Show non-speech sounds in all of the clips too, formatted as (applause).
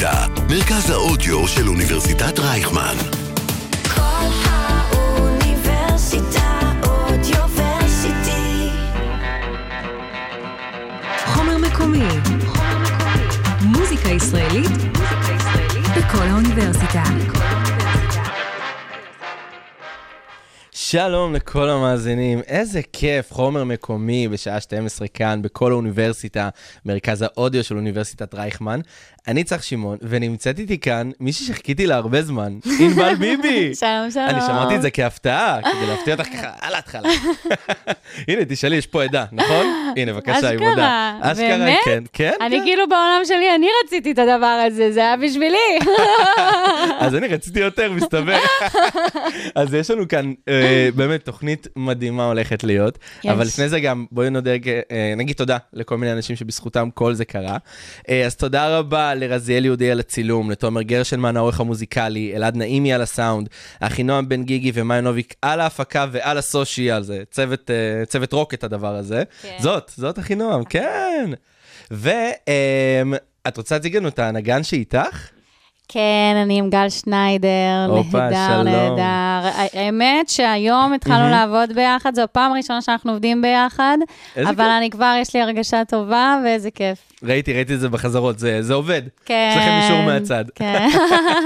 האוניברסיטה, מרכז האודיו של אוניברסיטת רייכמן. כל האוניברסיטה אודיוורסיטי. חומר מקומי. מוזיקה ישראלית בכל האוניברסיטה. שלום לכל המאזינים, איזה כיף, חומר מקומי בשעה 12 כאן בכל האוניברסיטה, מרכז האודיו של אוניברסיטת רייכמן. אני צח שמעון, ונמצאת איתי כאן מישהי שחיכיתי לה הרבה זמן, ענבל (laughs) ביבי. שלום, שלום. אני שמרתי את זה כהפתעה, כדי להפתיע אותך ככה על ההתחלה. (laughs) הנה, תשאלי, יש פה עדה, נכון? הנה, בבקשה, היא מודה. אשכרה, באמת? כן, כן. אני כן. כאילו בעולם שלי, אני רציתי את הדבר הזה, זה היה בשבילי. (laughs) אז אני רציתי יותר, מסתבר. אז יש לנו כאן אה, באמת תוכנית מדהימה הולכת להיות, יש. אבל לפני זה גם בואי נודה, אה, נגיד תודה לכל מיני אנשים שבזכותם כל זה קרה. אה, אז תודה רבה לרזיאל יהודי על הצילום, לתומר גרשנמן העורך המוזיקלי, אלעד נעימי על הסאונד, אחינועם בן גיגי ומאיה על ההפקה ועל הסושיאל, זה צוות, אה, צוות רוקט הדבר הזה. כן. זאת, זאת אחינועם, כן. ואת רוצה להציג לנו את הנגן שאיתך? כן, אני עם גל שניידר, נהדר. נהדר. האמת שהיום התחלנו לעבוד ביחד, זו הפעם הראשונה שאנחנו עובדים ביחד, אבל כיף. אני כבר, יש לי הרגשה טובה, ואיזה כיף. ראיתי, ראיתי את זה בחזרות, זה, זה עובד. כן. יש לכם אישור מהצד. כן.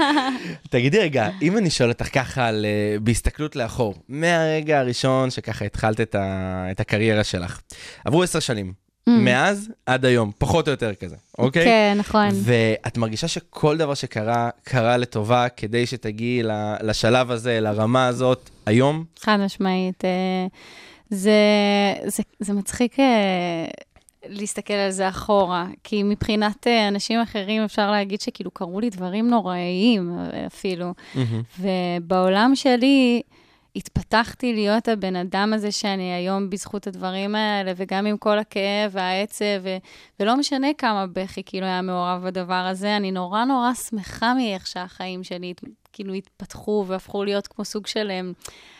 (laughs) תגידי רגע, אם אני שואל אותך ככה על, אה, בהסתכלות לאחור, מהרגע הראשון שככה התחלת את, ה, את הקריירה שלך, עברו עשר שנים, מאז עד היום, פחות או יותר כזה, אוקיי? Mm. כן, נכון. ואת מרגישה שכל דבר שקרה, קרה לטובה כדי שתגיעי לשלב הזה, לרמה הזאת, היום? חד משמעית. אה, זה, זה, זה מצחיק אה, להסתכל על זה אחורה, כי מבחינת אה, אנשים אחרים אפשר להגיד שכאילו קרו לי דברים נוראיים אפילו. ובעולם שלי התפתחתי להיות הבן אדם הזה שאני היום בזכות הדברים האלה, וגם עם כל הכאב והעצב, ו- ולא משנה כמה בכי כאילו היה מעורב בדבר הזה, אני נורא נורא שמחה מאיך שהחיים שלי כאילו התפתחו והפכו להיות כמו סוג של... אמ,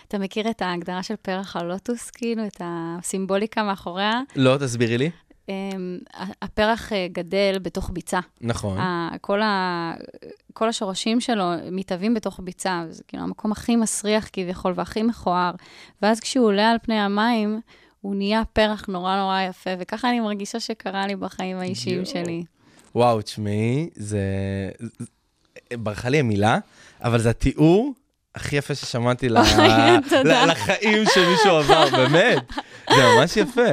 אתה מכיר את ההגדרה של פרח הלוטוס, כאילו, את הסימבוליקה מאחוריה? לא, תסבירי לי. אמ, הפרח אה, גדל בתוך ביצה. נכון. כל, ה... כל השורשים שלו מתהווים בתוך ביצה, זה כאילו המקום הכי מסריח כביכול והכי מכוער. ואז כשהוא עולה על פני המים, הוא נהיה פרח נורא נורא יפה, וככה אני מרגישה שקרה לי בחיים האישיים יואו. שלי. וואו, תשמעי, זה... זה- ברחה לי המילה, אבל זה התיאור הכי יפה ששמעתי (laughs) לחיים שמישהו עבר, באמת. זה ממש יפה.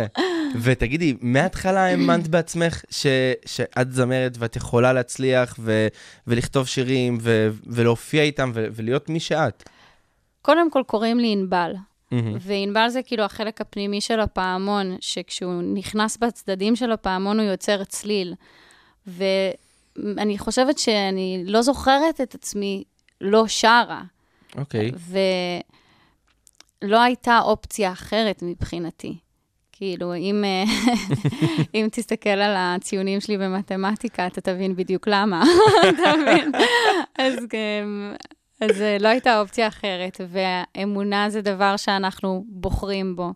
ותגידי, מההתחלה האמנת בעצמך ש... שאת זמרת ואת יכולה להצליח ו... ולכתוב שירים ו... ולהופיע איתם ו... ולהיות מי שאת. קודם כל קוראים לי ענבל. וענבל זה כאילו החלק הפנימי של הפעמון, שכשהוא נכנס בצדדים של הפעמון הוא יוצר צליל. ואני חושבת שאני לא זוכרת את עצמי לא שרה, אוקיי. ולא הייתה אופציה אחרת מבחינתי. כאילו, אם, אה, (laughs) אם תסתכל על הציונים שלי במתמטיקה, אתה תבין בדיוק למה, (laughs) אתה מבין? אז, אז אה, לא הייתה אופציה אחרת, והאמונה זה דבר שאנחנו בוחרים בו.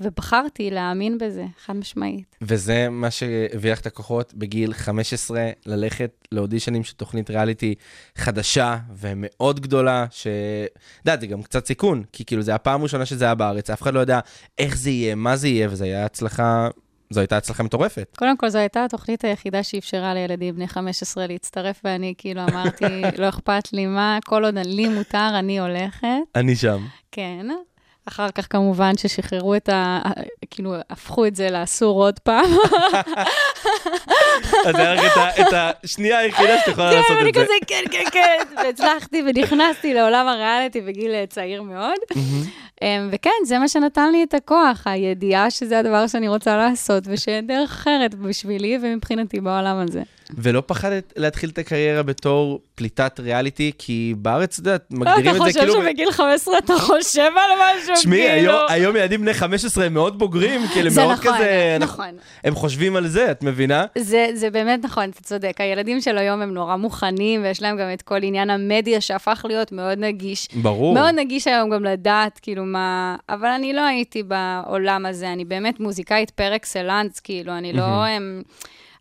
ובחרתי להאמין בזה, חד משמעית. וזה מה שהביא לך את הכוחות בגיל 15 ללכת לאודישנים של תוכנית ריאליטי חדשה ומאוד גדולה, ש... את יודעת, זה גם קצת סיכון, כי כאילו זה הפעם הראשונה שזה היה בארץ, אף אחד לא יודע איך זה יהיה, מה זה יהיה, וזו הייתה הצלחה, זו הייתה הצלחה מטורפת. קודם כל, זו הייתה התוכנית היחידה שאפשרה לילדים בני 15 להצטרף, ואני כאילו אמרתי, (laughs) לא אכפת לי מה, כל עוד לי מותר, אני הולכת. אני שם. כן. אחר כך כמובן ששחררו את ה... כאילו, הפכו את זה לאסור עוד פעם. אז היה לך את השנייה היחידה שאת יכולה לעשות כן, אני את זה. כזה, כן, כן, כן. והצלחתי ונכנסתי לעולם הריאליטי בגיל אה, צעיר מאוד. אמ, וכן, זה מה שנתן לי את הכוח, הידיעה שזה הדבר שאני רוצה לעשות, ושאין דרך אחרת בשבילי ומבחינתי בעולם הזה. ולא פחדת להתחיל את הקריירה בתור פליטת ריאליטי, כי בארץ, את יודעת, מגדירים אתה את זה חושב כאילו... שבגיל 15 אתה חושב על משהו, תשמעי, כאילו... היום- ילדים בני 15 הם מאוד בוגרים, (laughs) כאילו, זה מאוד נכון, כזה... נכון. הם חושבים על זה, את מבינה? זה, זה באמת נכון, אתה צודק. הילדים של היום הם נורא מוכנים, ויש להם גם את כל עניין המדיה שהפך להיות מאוד נגיש. ברור. מאוד נגיש היום גם לדעת, כאילו, מה... אבל אני לא הייתי בעולם הזה, אני באמת מוזיקאית פר אקסלנס, כאילו, אני לא...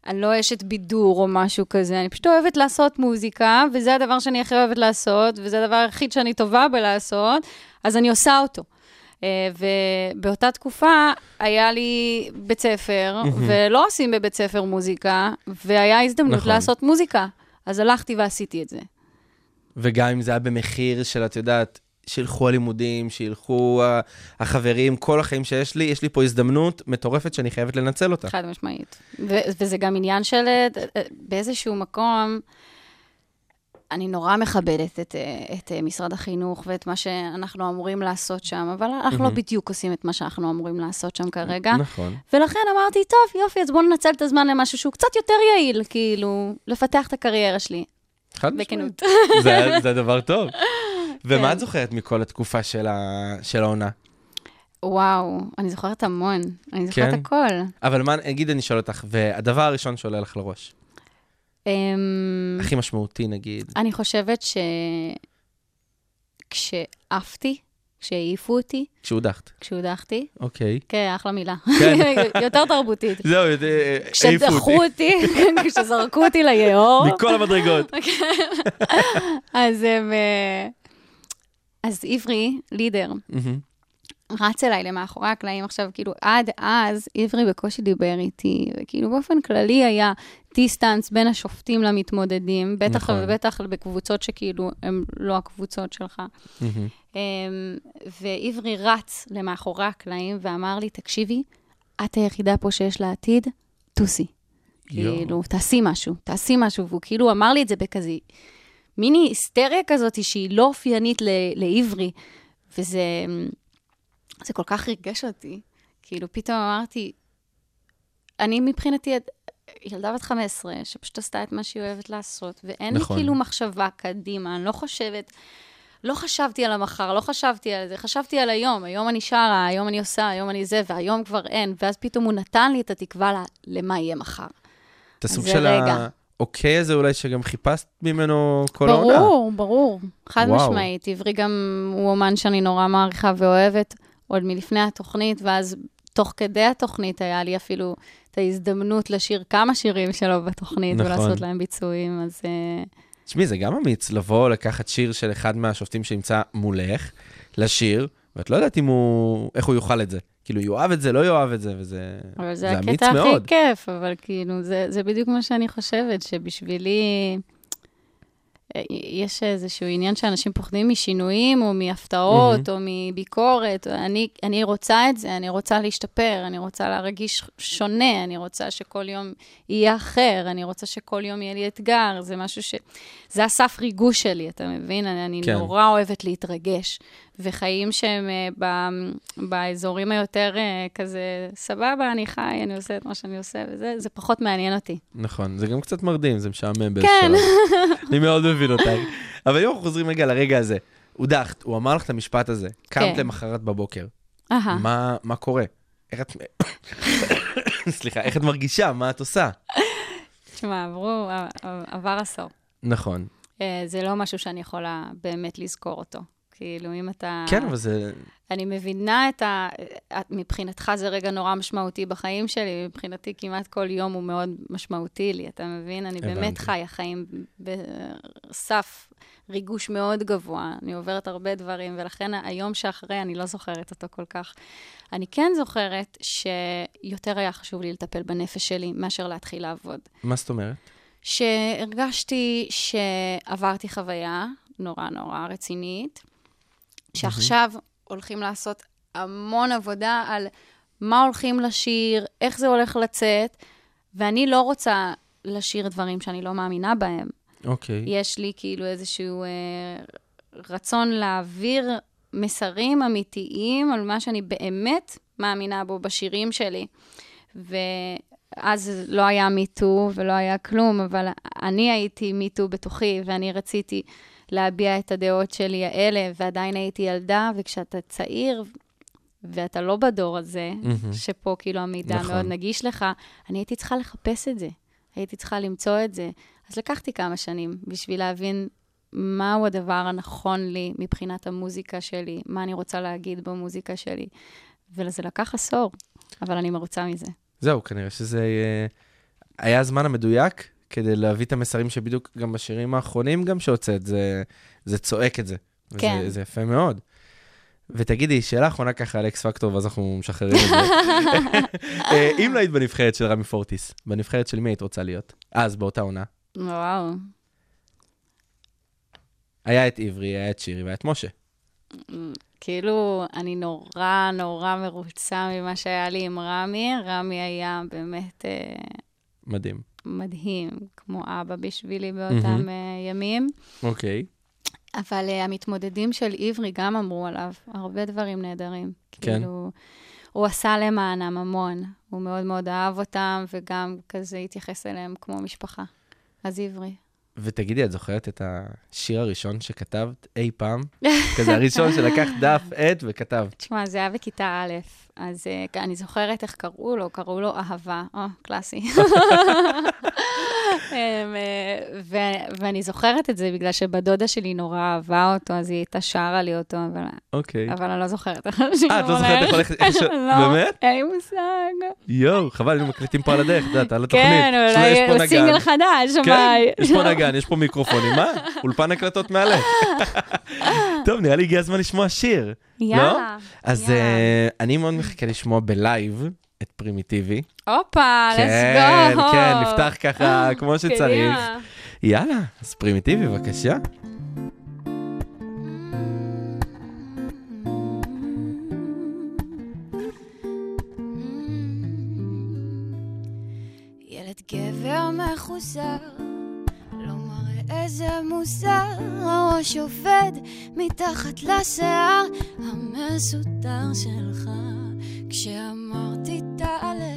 אני לא אשת בידור או משהו כזה, אני פשוט אוהבת לעשות מוזיקה, וזה הדבר שאני הכי אוהבת לעשות, וזה הדבר היחיד שאני טובה בלעשות, אז אני עושה אותו. אה, ובאותה תקופה היה לי בית ספר, ולא עושים בבית ספר מוזיקה, והיה הזדמנות נכון. לעשות מוזיקה. אז הלכתי ועשיתי את זה. וגם אם זה היה במחיר של, את יודעת, שילכו הלימודים, שילכו החברים, כל החיים שיש לי, יש לי פה הזדמנות מטורפת שאני חייבת לנצל אותה. חד משמעית. ו- וזה גם עניין של אה, אה, באיזשהו מקום, אני נורא מכבדת את, אה, את משרד החינוך ואת מה שאנחנו אמורים לעשות שם, אבל אנחנו לא בדיוק עושים את מה שאנחנו אמורים לעשות שם כרגע. נכון. ולכן אמרתי, טוב, יופי, אז בואו ננצל את הזמן למשהו שהוא קצת יותר יעיל, כאילו, לפתח את הקריירה שלי, חד משמעית. בכנות. זה, זה דבר טוב. (laughs) ומה כן. את זוכרת מכל התקופה של, ה... של העונה? וואו, אני זוכרת המון, אני זוכרת כן? הכל. אבל מה, נגיד אני אשאל אותך, והדבר הראשון שעולה לך לראש, אמ, הכי משמעותי נגיד, אני חושבת שכשעפתי, כשהעיפו אותי, כשהודחת, כשהודחתי, אוקיי. כן, אחלה מילה. כן. (laughs) יותר תרבותית. זהו, אה, העיפו כשדחו אותי. אותי, כשזרקו אותי ליאור, מכל המדרגות. (laughs) אז הם... אז עברי, לידר. רץ אליי למאחורי הקלעים עכשיו, כאילו, עד אז עברי בקושי דיבר איתי, וכאילו באופן כללי היה דיסטנס בין השופטים למתמודדים, בטח נכון. ובטח בקבוצות שכאילו הן לא הקבוצות שלך. אמ, ועברי רץ למאחורי הקלעים ואמר לי, תקשיבי, את היחידה פה שיש לה עתיד, טוסי. כאילו, תעשי משהו, תעשי משהו. והוא כאילו אמר לי את זה בכזה מיני היסטריה כזאת שהיא לא אופיינית ל- לעברי, וזה זה כל כך ריגש אותי. כאילו, פתאום אמרתי, אני מבחינתי ילדה בת 15, שפשוט עשתה את מה שהיא אוהבת לעשות, ואין נכון. לי כאילו מחשבה קדימה, אני לא חושבת... לא חשבתי על המחר, לא חשבתי על זה, חשבתי על היום. היום אני שרה, היום אני עושה, היום אני זה, והיום כבר אין. ואז פתאום הוא נתן לי את התקווה למה יהיה מחר. את הסוג של רגע. האוקיי הזה אולי שגם חיפשת ממנו כל העונה. ברור, ברור. חד וואו. משמעית. עברי גם הוא אומן שאני נורא מעריכה ואוהבת, עוד מלפני התוכנית, ואז תוך כדי התוכנית היה לי אפילו את ההזדמנות לשיר כמה שירים שלו בתוכנית, נכון. ולעשות להם ביצועים, אז... אה, תשמעי, זה גם אמיץ לבוא, לקחת שיר של אחד מהשופטים שנמצא מולך, לשיר, ואת לא יודעת אם הוא, איך הוא יאכל את זה. כאילו, יאהב את זה, לא יאהב את זה, וזה אבל זה, זה אמיץ הקטע הכי מאוד. כיף, אבל כאילו, זה, זה בדיוק מה שאני חושבת, שבשבילי אה, יש איזשהו עניין שאנשים פוחדים משינויים, או מהפתעות, או מביקורת. אני, אני רוצה את זה, אני רוצה להשתפר, אני רוצה להרגיש שונה, אני רוצה שכל יום יהיה אחר, אני רוצה שכל יום יהיה לי אתגר, זה משהו ש... זה הסף ריגוש שלי, אתה מבין? אני, אני כן. נורא אוהבת להתרגש. וחיים שהם אה, ב, באזורים היותר אה, כזה, סבבה, אני חי, אני עושה את מה שאני עושה, וזה זה פחות מעניין אותי. נכון, זה גם קצת מרדים, זה משעמם באיזשהו כן. אני מאוד מבין אותך. אבל אם אנחנו חוזרים רגע לרגע הזה, הודחת, הוא אמר לך את המשפט הזה, קמת כן. למחרת בבוקר. מה מה קורה? איך את... (coughs) סליחה, איך את מרגישה? מה את עושה? תשמע, עברו, עבר עשור. נכון. אה, זה לא משהו שאני יכולה באמת לזכור אותו. כאילו, אם אתה... כן, אבל זה... אני מבינה את ה... מבחינתך זה רגע נורא משמעותי בחיים שלי, מבחינתי כמעט כל יום הוא מאוד משמעותי לי, אתה מבין? אני באמת הבנתי. חיה חיים בסף ריגוש מאוד גבוה, אני עוברת הרבה דברים, ולכן היום שאחרי אני לא זוכרת אותו כל כך. אני כן זוכרת שיותר היה חשוב לי לטפל בנפש שלי מאשר להתחיל לעבוד. מה זאת אומרת? שהרגשתי שעברתי חוויה נורא נורא רצינית, שעכשיו הולכים לעשות המון עבודה על מה הולכים לשיר, איך זה הולך לצאת, ואני לא רוצה לשיר דברים שאני לא מאמינה בהם. אוקיי. יש לי כאילו איזשהו אה, רצון להעביר מסרים אמיתיים על מה שאני באמת מאמינה בו בשירים שלי. ואז לא היה מיטו ולא היה כלום, אבל אני הייתי מיטו בתוכי, ואני רציתי להביע את הדעות שלי האלה, ועדיין הייתי ילדה, וכשאתה צעיר, ואתה לא בדור הזה, מהמם. שפה כאילו המידע נכון. מאוד נגיש לך, אני הייתי צריכה לחפש את זה. הייתי צריכה למצוא את זה. אז לקחתי כמה שנים בשביל להבין מהו הדבר הנכון לי מבחינת המוזיקה שלי, מה אני רוצה להגיד במוזיקה שלי. וזה לקח עשור, אבל אני מרוצה מזה. זהו, כנראה שזה... אה, היה הזמן המדויק כדי להביא את המסרים שבדיוק גם בשירים האחרונים גם שהוצאת, זה, זה צועק את זה. וזה, כן. זה יפה מאוד. ותגידי, שאלה אחרונה ככה על אקס פקטור, ואז אנחנו משחררים את זה. (laughs) אה, אם לא היית בנבחרת של רמי פורטיס, בנבחרת של מי היית רוצה להיות? אז, באותה עונה. וואו. היה את עברי, היה את שירי והיה את משה. כאילו, אני נורא נורא מרוצה ממה שהיה לי עם רמי. רמי היה באמת אה, מדהים. מדהים, כמו אבא בשבילי באותם אה, ימים. אוקיי. אבל uh, המתמודדים של עברי גם אמרו עליו הרבה דברים נהדרים. כן. כאילו, הוא עשה למענם המון. הוא מאוד מאוד אהב אותם, וגם כזה התייחס אליהם כמו משפחה. אז עברי. ותגידי, את זוכרת את השיר הראשון שכתבת אי פעם? (laughs) כזה הראשון שלקח דף, עט וכתב. תשמע, זה היה בכיתה א', אז uh, אני זוכרת איך קראו לו, קראו לו אהבה. או, קלאסי. um, (laughs) uh, ו- ואני זוכרת את זה בגלל שבדודה שלי נורא אהבה אותו, אז היא הייתה שרה לי אותו, אבל, אוקיי. אבל אני לא זוכרת איך השיר אה, את לא זוכרת איך (laughs) ש- לא, באמת? אין לי מושג. יואו, חבל, היינו מקליטים פה על הדרך, את יודעת, על התוכנית. כן, אולי. סינגל חדש, כן. יש פה נגן, יש פה מיקרופונים, מה? אולפן הקלטות מעלה. (laughs) טוב, נראה לי הגיע הזמן לשמוע שיר. לא? יאללה. אז יאללה. אה, אני מאוד מחכה לשמוע בלייב את פרימיטיבי. הופה, let's כן, go. כן, נפתח ככה (laughs) כמו שצריך. קדימה. יאללה, אז פרימיטיבי, בבקשה. ילד גבר מחוסר, לא איזה מוסר, הראש עובד מתחת לשיער המסודר שלך. כשאמרתי תעלה,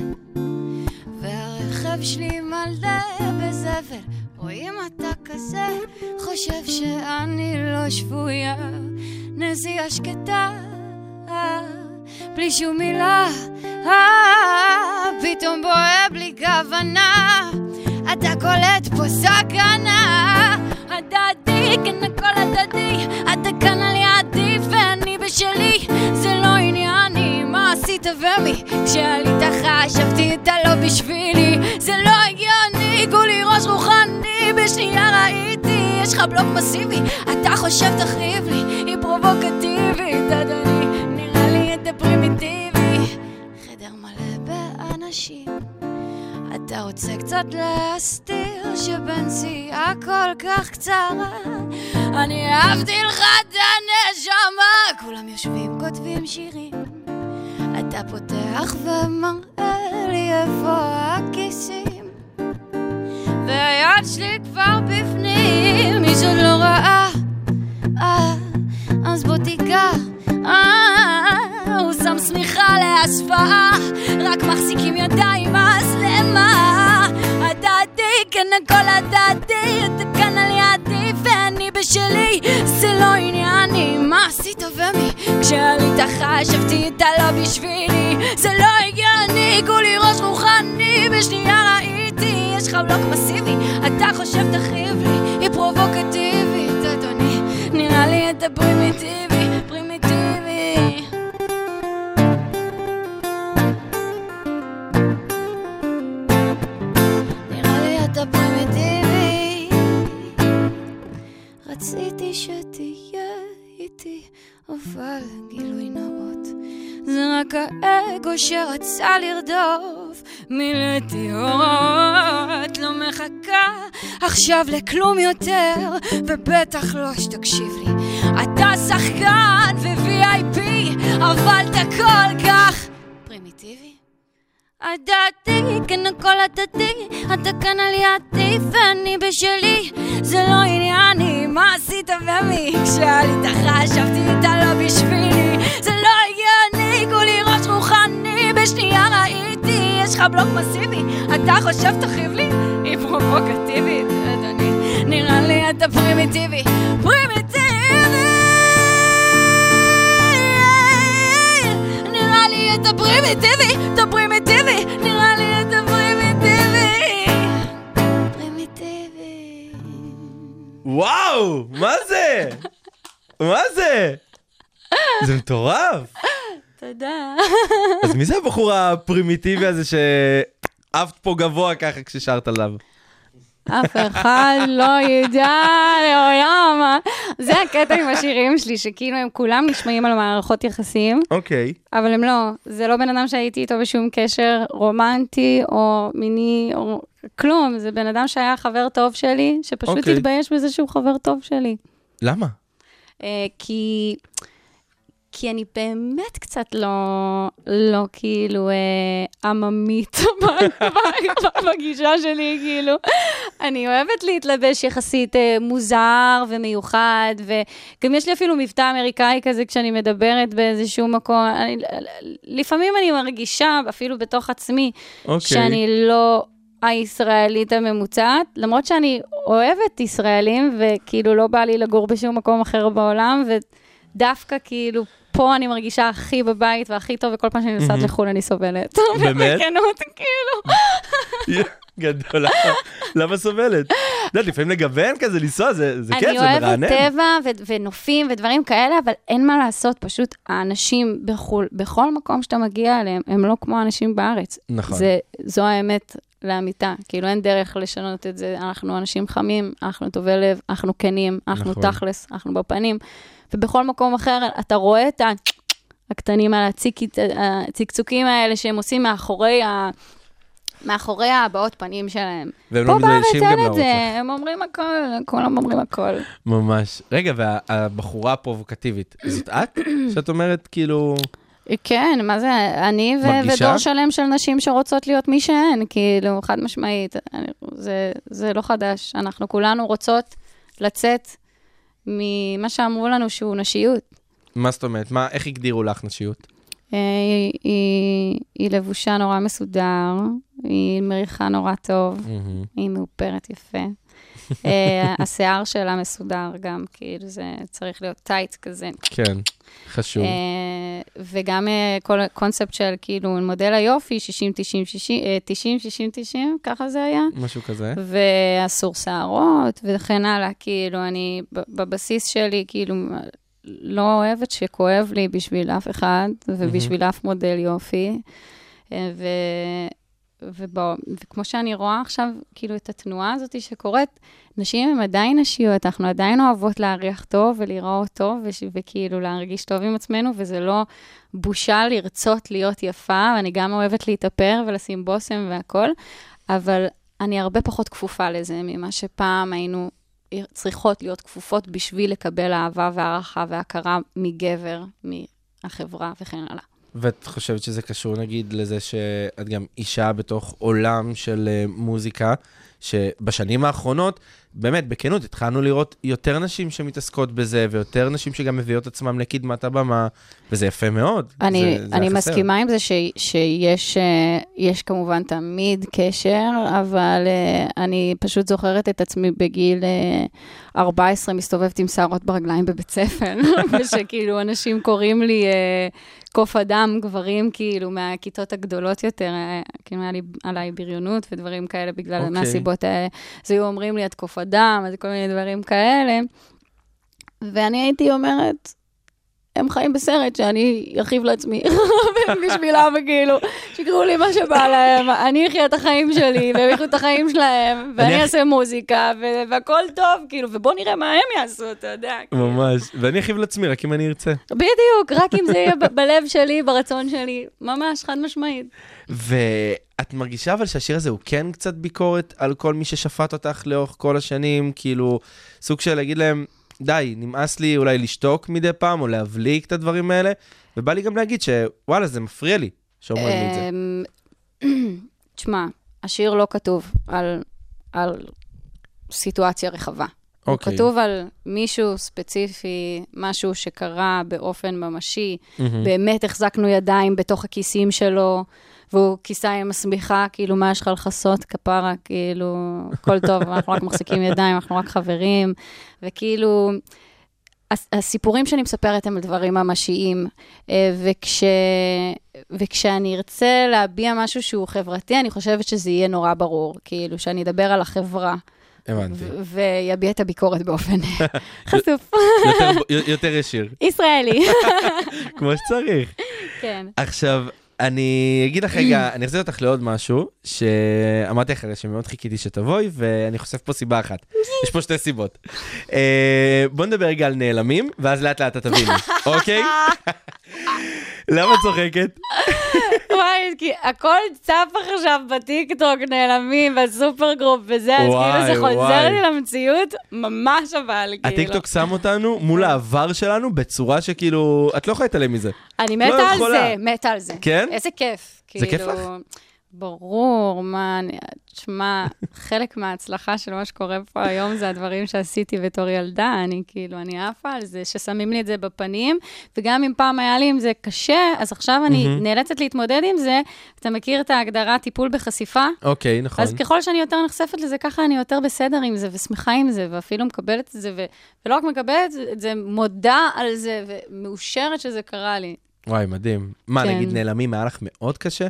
והרכב שלי מלא בזבל, רואים אתה כזה, חושב שאני לא שבויה, נזיעה שקטה. בלי שום מילה, פתאום בוהה בלי כוונה. אתה קולט פה סכנה, הדדי, כן הכל הדדי. אתה כאן על ידי ואני בשלי, זה לא ענייני מה עשית ומי. כשעלית חשבתי אתה לא בשבילי, זה לא הגיוני, כולי ראש רוחני, בשנייה ראיתי, יש לך בלוק מסיבי. אתה חושב תחריב לי, היא פרובוקטיבית, אדוני, נראה לי אתה פרימיטיבי. חדר מלא באנשים. אתה רוצה קצת להסתיר שבנסיעה כל כך קצרה? אני אהבתי לך את הנשמה כולם יושבים כותבים שירים. אתה פותח ומראה לי איפה הכיסים. והיד שלי כבר בפנים מי שעוד לא ראה אה, אז בוא תיגע. אה, הוא שם שמיכה להשוואה רק מחזיקים ידיים אז למה? הדדי, כן הכל הדדי אתה כאן על ידי ואני בשלי זה לא ענייני מה עשית ומי? כשעלית חשבתי אתה לא בשבילי זה לא הגיוני כולי ראש רוחני בשנייה ראיתי יש לך בלוק מסיבי אתה חושב תחריב לי היא פרובוקטיבית אדוני נראה לי אתה פרימיטיבי רציתי שתהיה איתי אבל גילוי נאות זה רק האגו שרצה לרדוף מילאתי הוראות לא מחכה עכשיו לכלום יותר ובטח לא שתקשיב לי. אתה שחקן ו-VIP אבל אתה כל כך פרימיטיבי הדתי, כן הכל הדתי, אתה כאן על ידי ואני בשלי, זה לא ענייני, מה עשית ומי? כשעלית חשבתי אתה לא בשבילי, זה לא הגיוני, כולי ראש רוחני, בשנייה ראיתי, יש לך בלוק מסיבי, אתה חושב תכאיב לי? היא פרובוקטיבית, אדוני, נראה לי אתה פרימיטיבי, פרימיטיבי! נראה לי אתה פרימיטיבי, אתה פרימיטיבי, נראה לי אתה פרימיטיבי. פרימיטיבי. וואו, מה זה? מה זה? זה מטורף. תודה. אז מי זה הבחור הפרימיטיבי הזה ש... עפת פה גבוה ככה כששרת עליו. אף אחד לא ידע לעולם. זה הקטע עם השירים שלי, שכאילו הם כולם נשמעים על מערכות יחסים, אוקיי. אבל הם לא. זה לא בן אדם שהייתי איתו בשום קשר רומנטי או מיני או כלום. זה בן אדם שהיה חבר טוב שלי, שפשוט אוקיי. התבייש בזה שהוא חבר טוב שלי. למה? אה, כי, כי אני באמת קצת לא, לא כאילו אה, עממית (laughs) בגישה שלי, כאילו. אני אוהבת להתלבש יחסית אה, מוזר ומיוחד, וגם יש לי אפילו מבטא אמריקאי כזה כשאני מדברת באיזשהו מקום. אני, לפעמים אני מרגישה, אפילו בתוך עצמי, אוקיי. שאני לא הישראלית הממוצעת, למרות שאני אוהבת ישראלים, וכאילו לא בא לי לגור בשום מקום אחר בעולם, ודווקא כאילו פה אני מרגישה הכי בבית והכי טוב, וכל פעם שאני נוסעת לחו"ל אני סובלת. באמת? (laughs) בכנות, כאילו. (laughs) גדול, למה- סובלת? את יודעת, לפעמים לגוון כזה, לנסוע, זה כיף, אני זה מרענן. אוהבת טבע ונופים ודברים כאלה, אבל אין מה לעשות, פשוט האנשים בחו"ל, בכל מקום שאתה מגיע אליהם, הם לא כמו האנשים בארץ. נכון. זו האמת לאמיתה, כאילו אין דרך לשנות את זה. אנחנו אנשים חמים, אנחנו טובי לב, אנחנו כנים, אנחנו נכון. תכלס, אנחנו בפנים, ובכל מקום אחר אתה רואה את ה... הקטנים על הציק- הצקצוקים האלה שהם עושים מאחורי ה... מאחורי הבעות פנים שלהם. והם לא מתביישים גם להראות זה, לך. הם אומרים הכל, כולם אומרים הכל. ממש. רגע, והבחורה הפרובוקטיבית, זאת את? שאת אומרת, כאילו... כן, מה זה, אני ו- מרגישה? ודור שלם של נשים שרוצות להיות מי שהן, כאילו, חד משמעית, אני, זה, זה לא חדש. אנחנו כולנו רוצות לצאת ממה שאמרו לנו שהוא נשיות. מה זאת אומרת? מה, איך הגדירו לך נשיות? אה, היא, היא, היא לבושה נורא מסודר, היא מריחה נורא טוב, מהמם. היא מאופרת יפה. אה, השיער שלה מסודר גם, כאילו זה צריך להיות טייט כזה. כן, חשוב. אה, וגם אה, כל הקונספט של כאילו מודל היופי, 60, 90, 60, אה, 90, 60, 90, ככה זה היה. משהו כזה. ואסור שערות וכן הלאה, כאילו אני בבסיס שלי כאילו לא אוהבת שכואב לי בשביל אף אחד ובשביל אף מודל יופי. ו... ובוא, וכמו שאני רואה עכשיו, כאילו, את התנועה הזאת שקורית, נשים הן עדיין נשיות, אנחנו עדיין אוהבות להריח טוב ולראות טוב, וש, וכאילו להרגיש טוב עם עצמנו, וזה לא בושה לרצות להיות יפה, ואני גם אוהבת להתאפר ולשים בושם והכול, אבל אני הרבה פחות כפופה לזה ממה שפעם היינו צריכות להיות כפופות בשביל לקבל אהבה והערכה והכרה מגבר, מהחברה וכן הלאה. ואת חושבת שזה קשור נגיד לזה שאת גם אישה בתוך עולם של אה, מוזיקה, שבשנים האחרונות, באמת, בכנות, התחלנו לראות יותר נשים שמתעסקות בזה, ויותר נשים שגם מביאות עצמם לקדמת הבמה, וזה יפה מאוד. אני, זה, זה אני. מסכימה עם זה ש, שיש אה, יש כמובן תמיד קשר, אבל אה, אני פשוט זוכרת את עצמי בגיל אה, 14 מסתובבת עם שערות ברגליים בבית ספר, (laughs) ושכאילו אנשים קוראים לי אה, קוף אדם, גברים כאילו מהכיתות הגדולות יותר, אה, כאילו היה לי עליי בריונות ודברים כאלה בגלל, אוקיי. okay. מהסיבות האלה. אז היו אומרים לי, את קוף אדם, אז כל מיני דברים כאלה. ואני הייתי אומרת, הם חיים בסרט שאני ארחיב לעצמי (laughs) בשבילם, וכאילו, שיקראו לי מה שבא להם, אני אחיה את החיים שלי, והם יחיו את החיים שלהם, ואני אני- אעשה מוזיקה, והכל טוב, כאילו, ובוא נראה מה הם יעשו, אתה יודע. כאילו. ממש, ואני אחיב לעצמי, רק אם אני ארצה. בדיוק, רק אם זה יהיה בלב שלי, ברצון שלי, ממש, חד משמעית. ואת מרגישה אבל שהשיר הזה הוא כן קצת ביקורת על כל מי ששפט אותך לאורך כל השנים, כאילו, סוג של להגיד להם, די, נמאס לי אולי לשתוק מדי פעם, או להבליק את הדברים האלה, ובא לי גם להגיד שוואלה, זה מפריע לי שאומרים לי את זה. אמ, (clears throat) תשמע, השיר לא כתוב על, על סיטואציה רחבה. הוא אוקיי. כתוב על מישהו ספציפי, משהו שקרה באופן ממשי, מהמם. באמת החזקנו ידיים בתוך הכיסים שלו, והוא כיסה עם השמיכה, כאילו, מה יש לך לכסות, כפרה, כאילו, הכל טוב, אנחנו רק מחזיקים ידיים, אנחנו רק חברים, וכאילו, הס- הסיפורים שאני מספרת הם על דברים ממשיים, אה, וכש, וכשאני ארצה להביע משהו שהוא חברתי, אני חושבת שזה יהיה נורא ברור, כאילו, שאני אדבר על החברה, הבנתי. ויביע את הביקורת באופן (laughs) חשוף. יותר ישיר, ישראלי. (laughs) כמו שצריך. כן. עכשיו, אני אגיד לך רגע, אני אחזיר אותך לעוד משהו, שאמרתי לך שמאוד חיכיתי שתבואי, ואני חושף פה סיבה אחת. יש פה שתי סיבות. אה, בוא נדבר רגע על נעלמים, ואז לאט לאט את תביני, (laughs) אוקיי? (laughs) למה את צוחקת? (laughs) וואי, כי הכל צף עכשיו בטיקטוק, נעלמים, בסופר גרופ וזה, אז כאילו זה חוזר. לי למציאות, ממש אבל, כאילו. הטיקטוק שם אותנו מול העבר שלנו בצורה שכאילו, את לא יכולה להתעלם מזה. אני לא מתה על יכולה. זה, מתה על זה. כן? איזה כיף. זה כיף כאילו, לך? ברור, מה, אני, תשמע, חלק מההצלחה של מה שקורה פה היום זה הדברים שעשיתי בתור ילדה, אני כאילו, אני עפה על זה, ששמים לי את זה בפנים, וגם אם פעם היה לי עם זה קשה, אז עכשיו אני מהמם. נאלצת להתמודד עם זה. אתה מכיר את ההגדרה טיפול בחשיפה? אוקיי, נכון. אז ככל שאני יותר נחשפת לזה, ככה אני יותר בסדר עם זה, ושמחה עם זה, ואפילו מקבלת את זה, ו... ולא רק מקבלת את זה, מודה על זה, ומאושרת שזה קרה לי. וואי, מדהים. מה, כן. נגיד נעלמים היה לך מאוד קשה?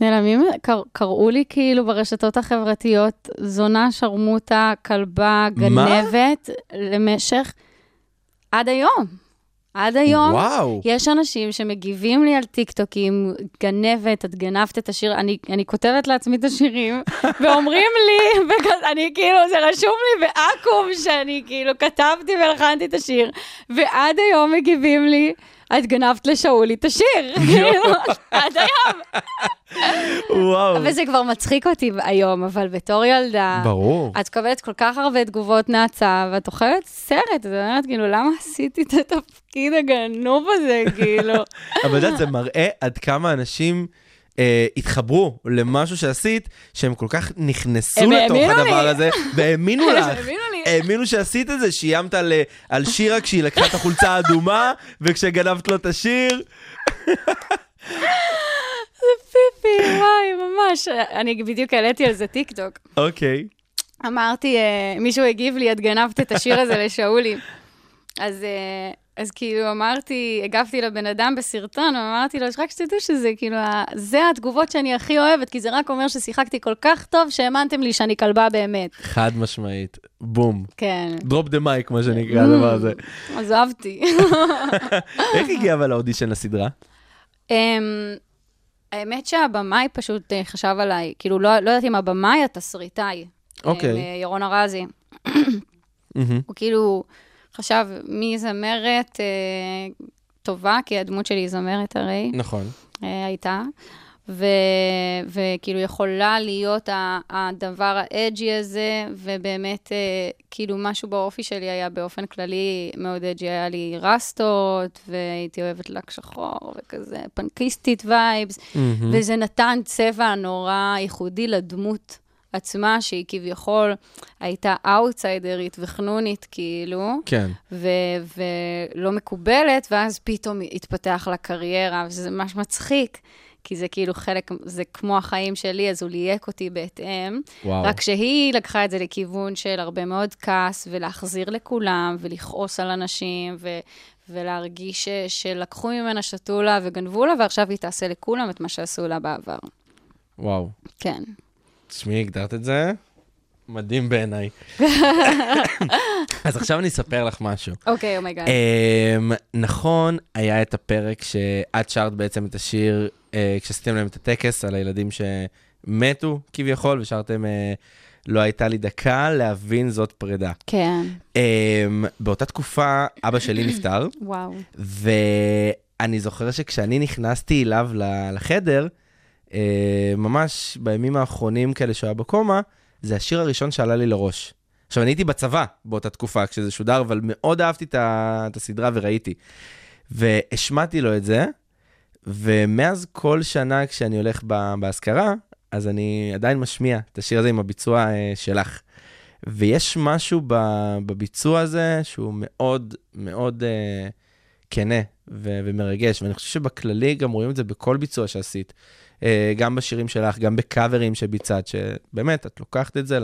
נעלמים, קר, קראו לי כאילו ברשתות החברתיות, זונה, שרמוטה, כלבה, מה? גנבת, למשך, עד היום. עד היום. וואו. יש אנשים שמגיבים לי על טיקטוקים, גנבת, את גנבת את השיר, אני, אני כותבת לעצמי את השירים, (laughs) ואומרים לי, וכ- אני כאילו, זה רשום לי בעכו"ם שאני כאילו כתבתי והלחנתי את השיר, ועד היום מגיבים לי, את גנבת לשאולי את השיר, (laughs) כאילו, עד היום. וואו. וזה כבר מצחיק אותי היום, אבל בתור ילדה, ברור. את מקבלת כל כך הרבה תגובות נאצה, ואת אוכלת סרט, את אומרת, כאילו, למה עשיתי את התפקיד הגנוב הזה, (laughs) כאילו? אבל את יודעת, זה מראה עד כמה אנשים אה, התחברו למשהו שעשית, שהם כל כך נכנסו לתוך הדבר לי. הזה, והאמינו לך. האמינו שעשית את זה, שאיימת על, אה, על שירה כשהיא לקחה את החולצה האדומה, וכשגנבת לו את השיר. זה פיפי, וואי, ממש. אני בדיוק העליתי על זה טיקטוק. אוקיי. אמרתי, אה, מישהו הגיב לי, את גנבת את השיר הזה לשאולי. אז, אה, אז כאילו אמרתי, הגבתי לבן אדם בסרטון, ואמרתי לו, רק שתדעו שזה כאילו, זה התגובות שאני הכי אוהבת, כי זה רק אומר ששיחקתי כל כך טוב, שהאמנתם לי שאני כלבה באמת. חד משמעית. בום. כן. drop the mic, מה שנקרא הדבר הזה. אז אהבתי. (laughs) איך הגיע אבל לאודישן לסדרה? אמ, האמת שהבמאי פשוט אה, חשב עליי, כאילו, לא, לא יודעת אם הבמאי, התסריטאי. אוקיי. אה, ירון ארזי. הוא כאילו חשב מי זמרת אה, טובה, כי הדמות שלי היא זמרת הרי, נכון. אה, הייתה. ו, וכאילו יכולה להיות הדבר ה edgy הזה, ובאמת, אה, כאילו משהו באופי שלי היה באופן כללי מאוד edgy, היה לי רסטות, והייתי אוהבת לק שחור, וכזה פנקיסטית vibes, מהמם. וזה נתן צבע נורא ייחודי לדמות עצמה, שהיא כביכול הייתה אאוטסיידרית וחנונית, כאילו, כן. ו- ולא מקובלת, ואז פתאום התפתח לה קריירה, וזה ממש מצחיק, כי זה כאילו חלק, זה כמו החיים שלי, אז הוא ליהק אותי בהתאם. וואו. רק שהיא לקחה את זה לכיוון של הרבה מאוד כעס, ולהחזיר לכולם, ולכעוס על אנשים, ו- ולהרגיש ש- שלקחו ממנה שתולה וגנבו לה, ועכשיו היא תעשה לכולם את מה שעשו לה בעבר. וואו. כן. תשמעי, הגדרת את זה? מדהים בעיניי. (laughs) אז עכשיו אני אספר לך משהו. אוקיי, oh my god. אמ, נכון, היה את הפרק שאת שרת בעצם את השיר, אה, כשעשיתם להם את הטקס על הילדים שמתו כביכול, ושרתם אה, לא הייתה לי דקה להבין זאת פרידה. כן, אמ, באותה תקופה אבא שלי נפטר, (clears throat) וואו. ואני זוכר שכשאני נכנסתי אליו לחדר, ממש בימים האחרונים כאלה שהוא היה בקומה, זה השיר הראשון שעלה לי לראש. עכשיו, אני הייתי בצבא באותה תקופה כשזה שודר, אבל מאוד אהבתי את ה- את הסדרה וראיתי. והשמעתי לו את זה, ומאז כל שנה כשאני הולך באזכרה, אז אני עדיין משמיע את השיר הזה עם הביצוע אה, שלך. ויש משהו בביצוע הזה שהוא מאוד מאוד אה, כנה ו- ומרגש, ואני חושב שבכללי גם רואים את זה בכל ביצוע שעשית. אה, גם בשירים שלך, גם בקאברים שביצעת, שבאמת, את לוקחת את זה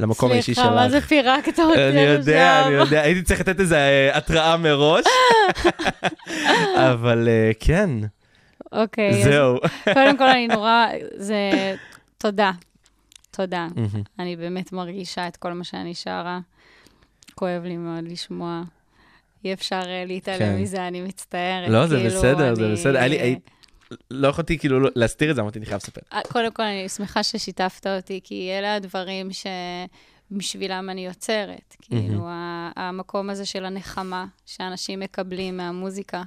למקום האישי שלך. סליחה, מה זה פירקת אותי אני יודע? אני יודע, הייתי צריך לתת איזו אה, התראה מראש, (laughs) אבל אה, כן, אוקיי, זהו. קודם כל אני (laughs) נורא, זה, תודה. תודה. אני באמת מרגישה את כל מה שאני שרה. כואב לי מאוד לשמוע. אי אפשר להתעלם כן. מזה, אני מצטערת. לא, זה כאילו, בסדר, זה בסדר. לא יכולתי כאילו להסתיר את זה, אמרתי, אני חייב לספר. אה, קודם כל, אני שמחה ששיתפת אותי, כי אלה הדברים שבשבילם אני יוצרת. כאילו, המקום הזה של הנחמה שאנשים מקבלים מהמוזיקה.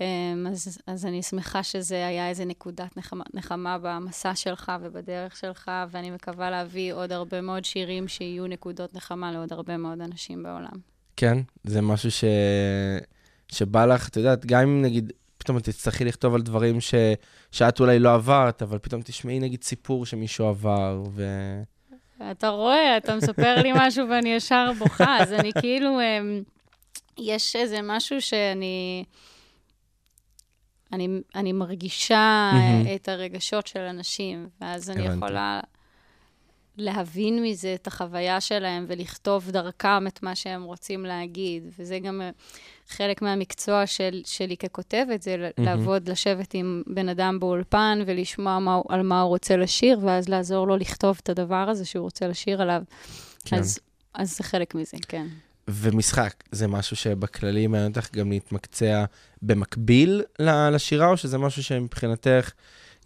אמ, אז, אז אני שמחה שזה היה איזה נקודת נחמה, נחמה במסע שלך ובדרך שלך, ואני מקווה להביא עוד הרבה מאוד שירים שיהיו נקודות נחמה לעוד הרבה מאוד אנשים בעולם. כן, זה משהו ש... שבא לך, את יודעת, גם אם נגיד, פתאום תצטרכי לכתוב על דברים ש... שאת אולי לא עברת, אבל פתאום תשמעי נגיד סיפור שמישהו עבר, ו... אתה רואה, אתה מספר לי משהו ואני ישר בוכה, אז אני כאילו, אמ, יש איזה משהו שאני... אני, אני מרגישה מהמם. את הרגשות של אנשים, ואז אני. יכולה להבין מזה את החוויה שלהם ולכתוב דרכם את מה שהם רוצים להגיד. וזה גם אה, חלק מהמקצוע של, שלי ככותבת, זה מהמם. לעבוד, לשבת עם בן אדם באולפן ולשמוע מה, על מה הוא רוצה לשיר, ואז לעזור לו לכתוב את הדבר הזה שהוא רוצה לשיר עליו. כן. אז, אז זה חלק מזה, כן. ומשחק, זה משהו שבכללי מעניין אותך גם להתמקצע במקביל לשירה, או שזה משהו שמבחינתך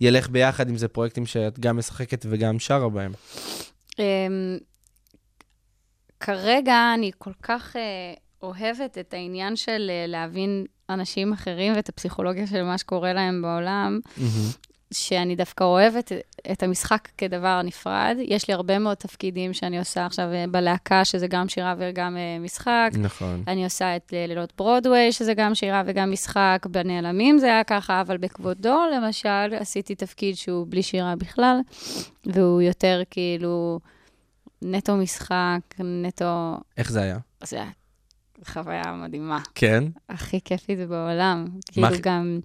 ילך ביחד אם זה פרויקטים שאת גם משחקת וגם שרה בהם? אמ, כרגע אני כל כך אה, אוהבת את העניין של אה, להבין אנשים אחרים ואת הפסיכולוגיה של מה שקורה להם בעולם, שאני דווקא אוהבת את המשחק כדבר נפרד. יש לי הרבה מאוד תפקידים שאני עושה עכשיו אה, בלהקה, שזה גם שירה וגם אה, משחק. נכון. אני עושה את אה, לילות ברודוויי, שזה גם שירה וגם משחק. בנעלמים זה היה ככה, אבל בכבודו, למשל, עשיתי תפקיד שהוא בלי שירה בכלל, והוא יותר כאילו נטו משחק, נטו... איך זה היה? זה היה חוויה מדהימה. כן? הכי כיפית בעולם. כאילו הכי- גם,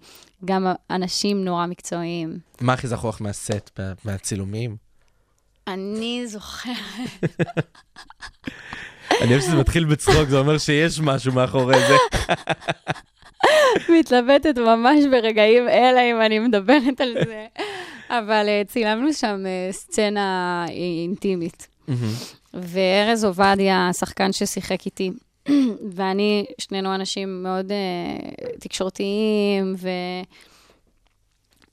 גם אנשים נורא מקצועיים. מה הכי זכור לך מהסט, מה- מהצילומים? אני זוכרת, אני אוהב שזה מתחיל בצחוק, זה אומר שיש משהו מאחורי זה. מתלבטת ממש ברגעים אלה אם אני מדברת על זה, אבל אה, צילמנו שם אה, סצנה אינטימית. וארז עובדיה, השחקן ששיחק איתי, ואני, שנינו אנשים מאוד uh, תקשורתיים,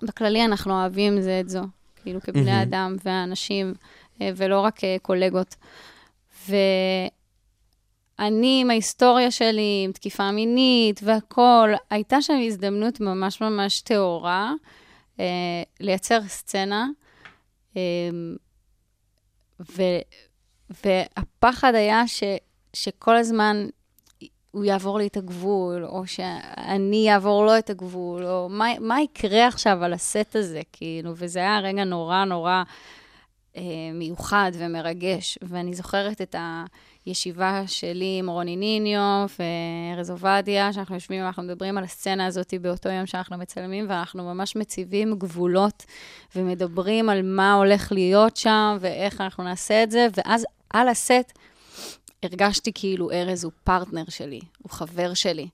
ובכללי אנחנו אוהבים זה את זו, כאילו כבני. אדם ואנשים, uh, ולא רק uh, קולגות. ואני, עם ההיסטוריה שלי, עם תקיפה מינית והכול, הייתה שם הזדמנות ממש ממש טהורה uh, לייצר סצנה. Um, ו, והפחד היה ש, שכל הזמן הוא יעבור לי את הגבול, או שאני אעבור לו את הגבול, או מה, מה יקרה עכשיו על הסט הזה, כאילו, וזה היה רגע נורא נורא אה, מיוחד ומרגש. ואני זוכרת את הישיבה שלי עם רוני ניניו וארז עובדיה, שאנחנו יושבים ואנחנו מדברים על הסצנה הזאת באותו יום שאנחנו מצלמים, ואנחנו ממש מציבים גבולות ומדברים על מה הולך להיות שם ואיך אנחנו נעשה את זה, ואז על הסט הרגשתי כאילו ארז הוא פרטנר שלי, הוא חבר שלי,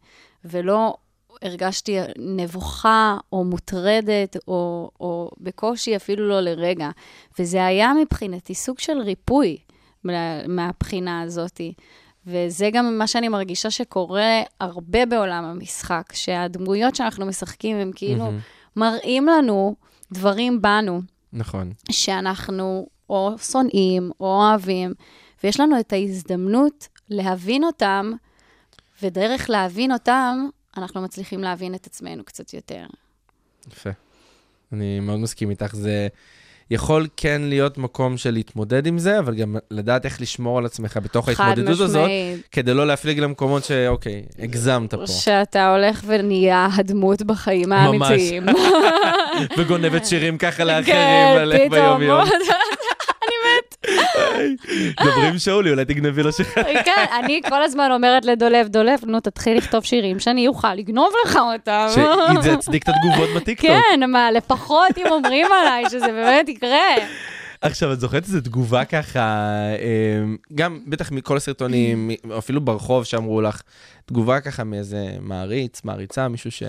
ולא הרגשתי נבוכה או מוטרדת או, או בקושי אפילו לא לרגע. וזה היה מבחינתי סוג של ריפוי מה- מהבחינה הזאתי. וזה גם מה שאני מרגישה שקורה הרבה בעולם המשחק, שהדמויות שאנחנו משחקים הם כאילו מהמם. מראים לנו דברים בנו נכון. שאנחנו או שונאים או אוהבים, ויש לנו את ההזדמנות להבין אותם, ודרך להבין אותם, אנחנו מצליחים להבין את עצמנו קצת יותר. יפה. אני מאוד מסכים איתך. זה יכול כן להיות מקום של להתמודד עם זה, אבל גם לדעת איך לשמור על עצמך בתוך ההתמודדות הזאת. כדי לא להפליג למקומות שאוקיי, הגזמת פה. שאתה הולך ונהיה הדמות בחיים ממש. האמיתיים. (laughs) וגונבת שירים ככה לאחרים כן, פתאום. (laughs) (laughs) דברי עם שאולי, אולי תגנבי לו שיר. (laughs) כן, אני כל הזמן אומרת לדולב, דולב, נו, תתחיל לכתוב שירים שאני אוכל לגנוב לך אותם. שזה יצדיק (laughs) את התגובות בטיקטוק. כן, מה, לפחות אם אומרים עליי שזה באמת יקרה. עכשיו, את זוכרת איזו תגובה ככה, אה, גם בטח מכל הסרטונים, אפילו ברחוב שאמרו לך, תגובה ככה מאיזה מעריץ, מעריצה, מישהו ש...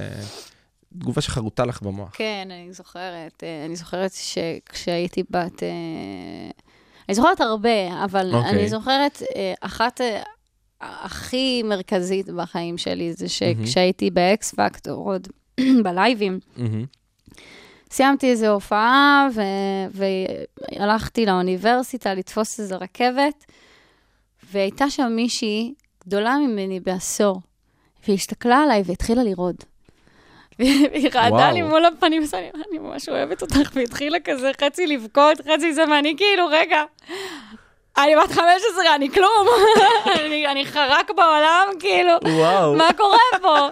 תגובה שחרוטה לך במוח. כן, אני זוכרת. אה, אני זוכרת שכשהייתי בת... אני זוכרת הרבה, אבל אוקיי. אני זוכרת אה, אחת אה, הכי מרכזית בחיים שלי, זה שכשהייתי באקס פקטור, עוד (clears throat) בלייבים, מהמם. סיימתי איזו הופעה, ו... והלכתי לאוניברסיטה לתפוס איזו רכבת, והייתה שם מישהי גדולה ממני בעשור, והיא הסתכלה עליי והתחילה לרעוד. והיא רעדה. לי מול הפנים, אני ממש אוהבת אותך, והתחילה כזה חצי לבכות, חצי זה, ואני כאילו, רגע, אני בת 15, אני כלום, (laughs) אני, אני חרק בעולם, כאילו, וואו. מה קורה פה?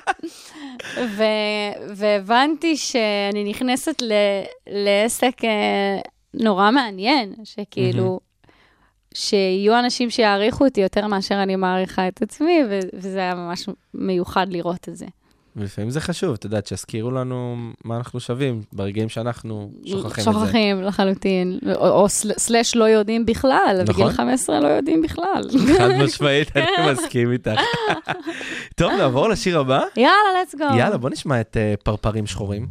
ו- והבנתי שאני נכנסת ל- לעסק אה, נורא מעניין, שכאילו, שיהיו אנשים שיעריכו אותי יותר מאשר אני מעריכה את עצמי, ו- וזה היה ממש מיוחד לראות את זה. ולפעמים זה חשוב, את יודעת, שיזכירו לנו מה אנחנו שווים ברגעים שאנחנו שוכחים את זה. שוכחים לחלוטין, או, או סל- סלאש לא יודעים בכלל, נכון. בגיל 15 לא יודעים בכלל. חד (laughs) משמעית, אני מסכים איתך. טוב, נעבור לשיר הבא? יאללה, let's go. יאללה, בוא נשמע את אה, פרפרים שחורים.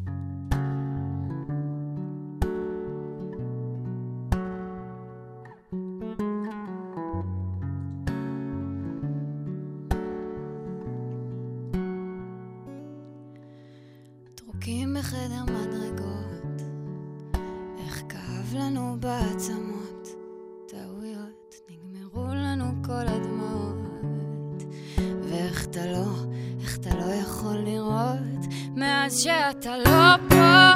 מאז שאתה לא פה,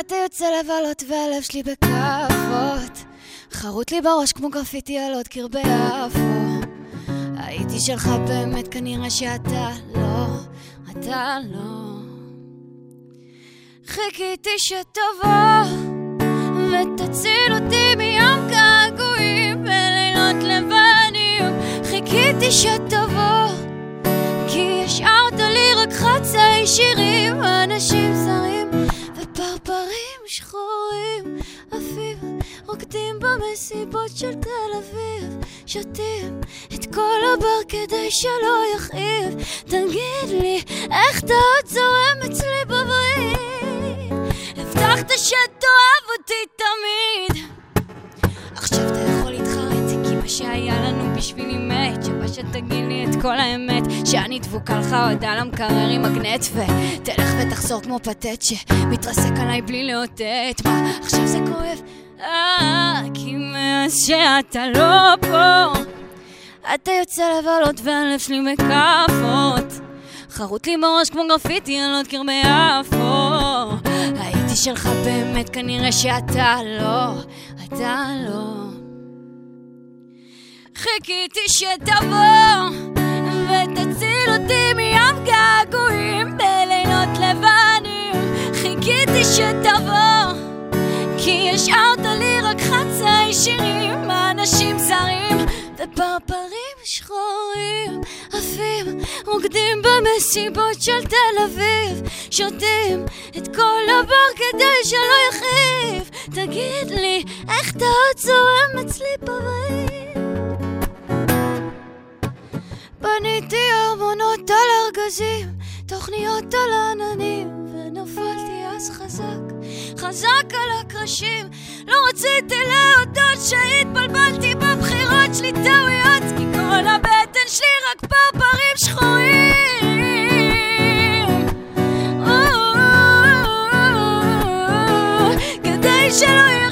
אתה יוצא לבלות והלב שלי בכאבות, חרוט לי בראש כמו גרפיטי על עוד קיר ביפו, הייתי שלך באמת, כנראה שאתה לא, אתה לא. חיכיתי שתבוא ותציל אותי מים געגועים בלילות לבנים. חיכיתי שתבוא חצאי שירים אנשים זרים ופרפרים שחורים עפים רוקדים במסיבות של תל אביב שותים את כל הבר כדי שלא יכאיב. תגיד לי איך אתה עוד זורם אצלי בווריד הבטחת שתאהב אותי תמיד שהיה לנו בשבילי מת שווה שתגיד לי את כל האמת שאני דבוקה לך עוד על המקרר עם מגנט ותלך ותחזור כמו פתט שמתרסק עליי בלי לאותת. מה עכשיו זה כואב? אה, כי מאז שאתה לא פה אתה יוצא לבלות והלב שלי בכאפות חרוט לי בראש כמו גרפיטי על עוד קיר ביפו הייתי שלך באמת, כנראה שאתה לא, אתה לא חיכיתי שתבוא ותציל אותי מים געגועים בלילות לבנים. חיכיתי שתבוא כי השארת לי רק חצאי שירים. אנשים זרים ופרפרים שחורים עפים רוקדים במסיבות של תל אביב. שותים את כל הבר כדי שלא יכאיב תגיד לי איך אתה עוד זורם אצלי בבית בניתי ארמונות על ארגזים תוכניות על עננים ונפלתי אז חזק חזק על הקרשים לא רציתי להודות שהתבלבלתי בבחירות שלי טעויות כי כל הבטן שלי רק פרפרים שחורים כדי שלא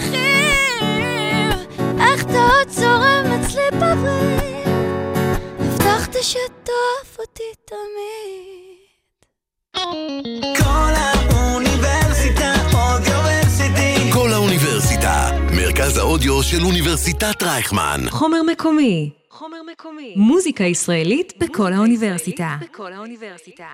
שתאהב אותי תמיד כל האוניברסיטה אודיוורסיטי. כל האוניברסיטה, מרכז האודיו של אוניברסיטת רייכמן. חומר מקומי. חומר מקומי. מוזיקה ישראלית בכל האוניברסיטה. בכל האוניברסיטה.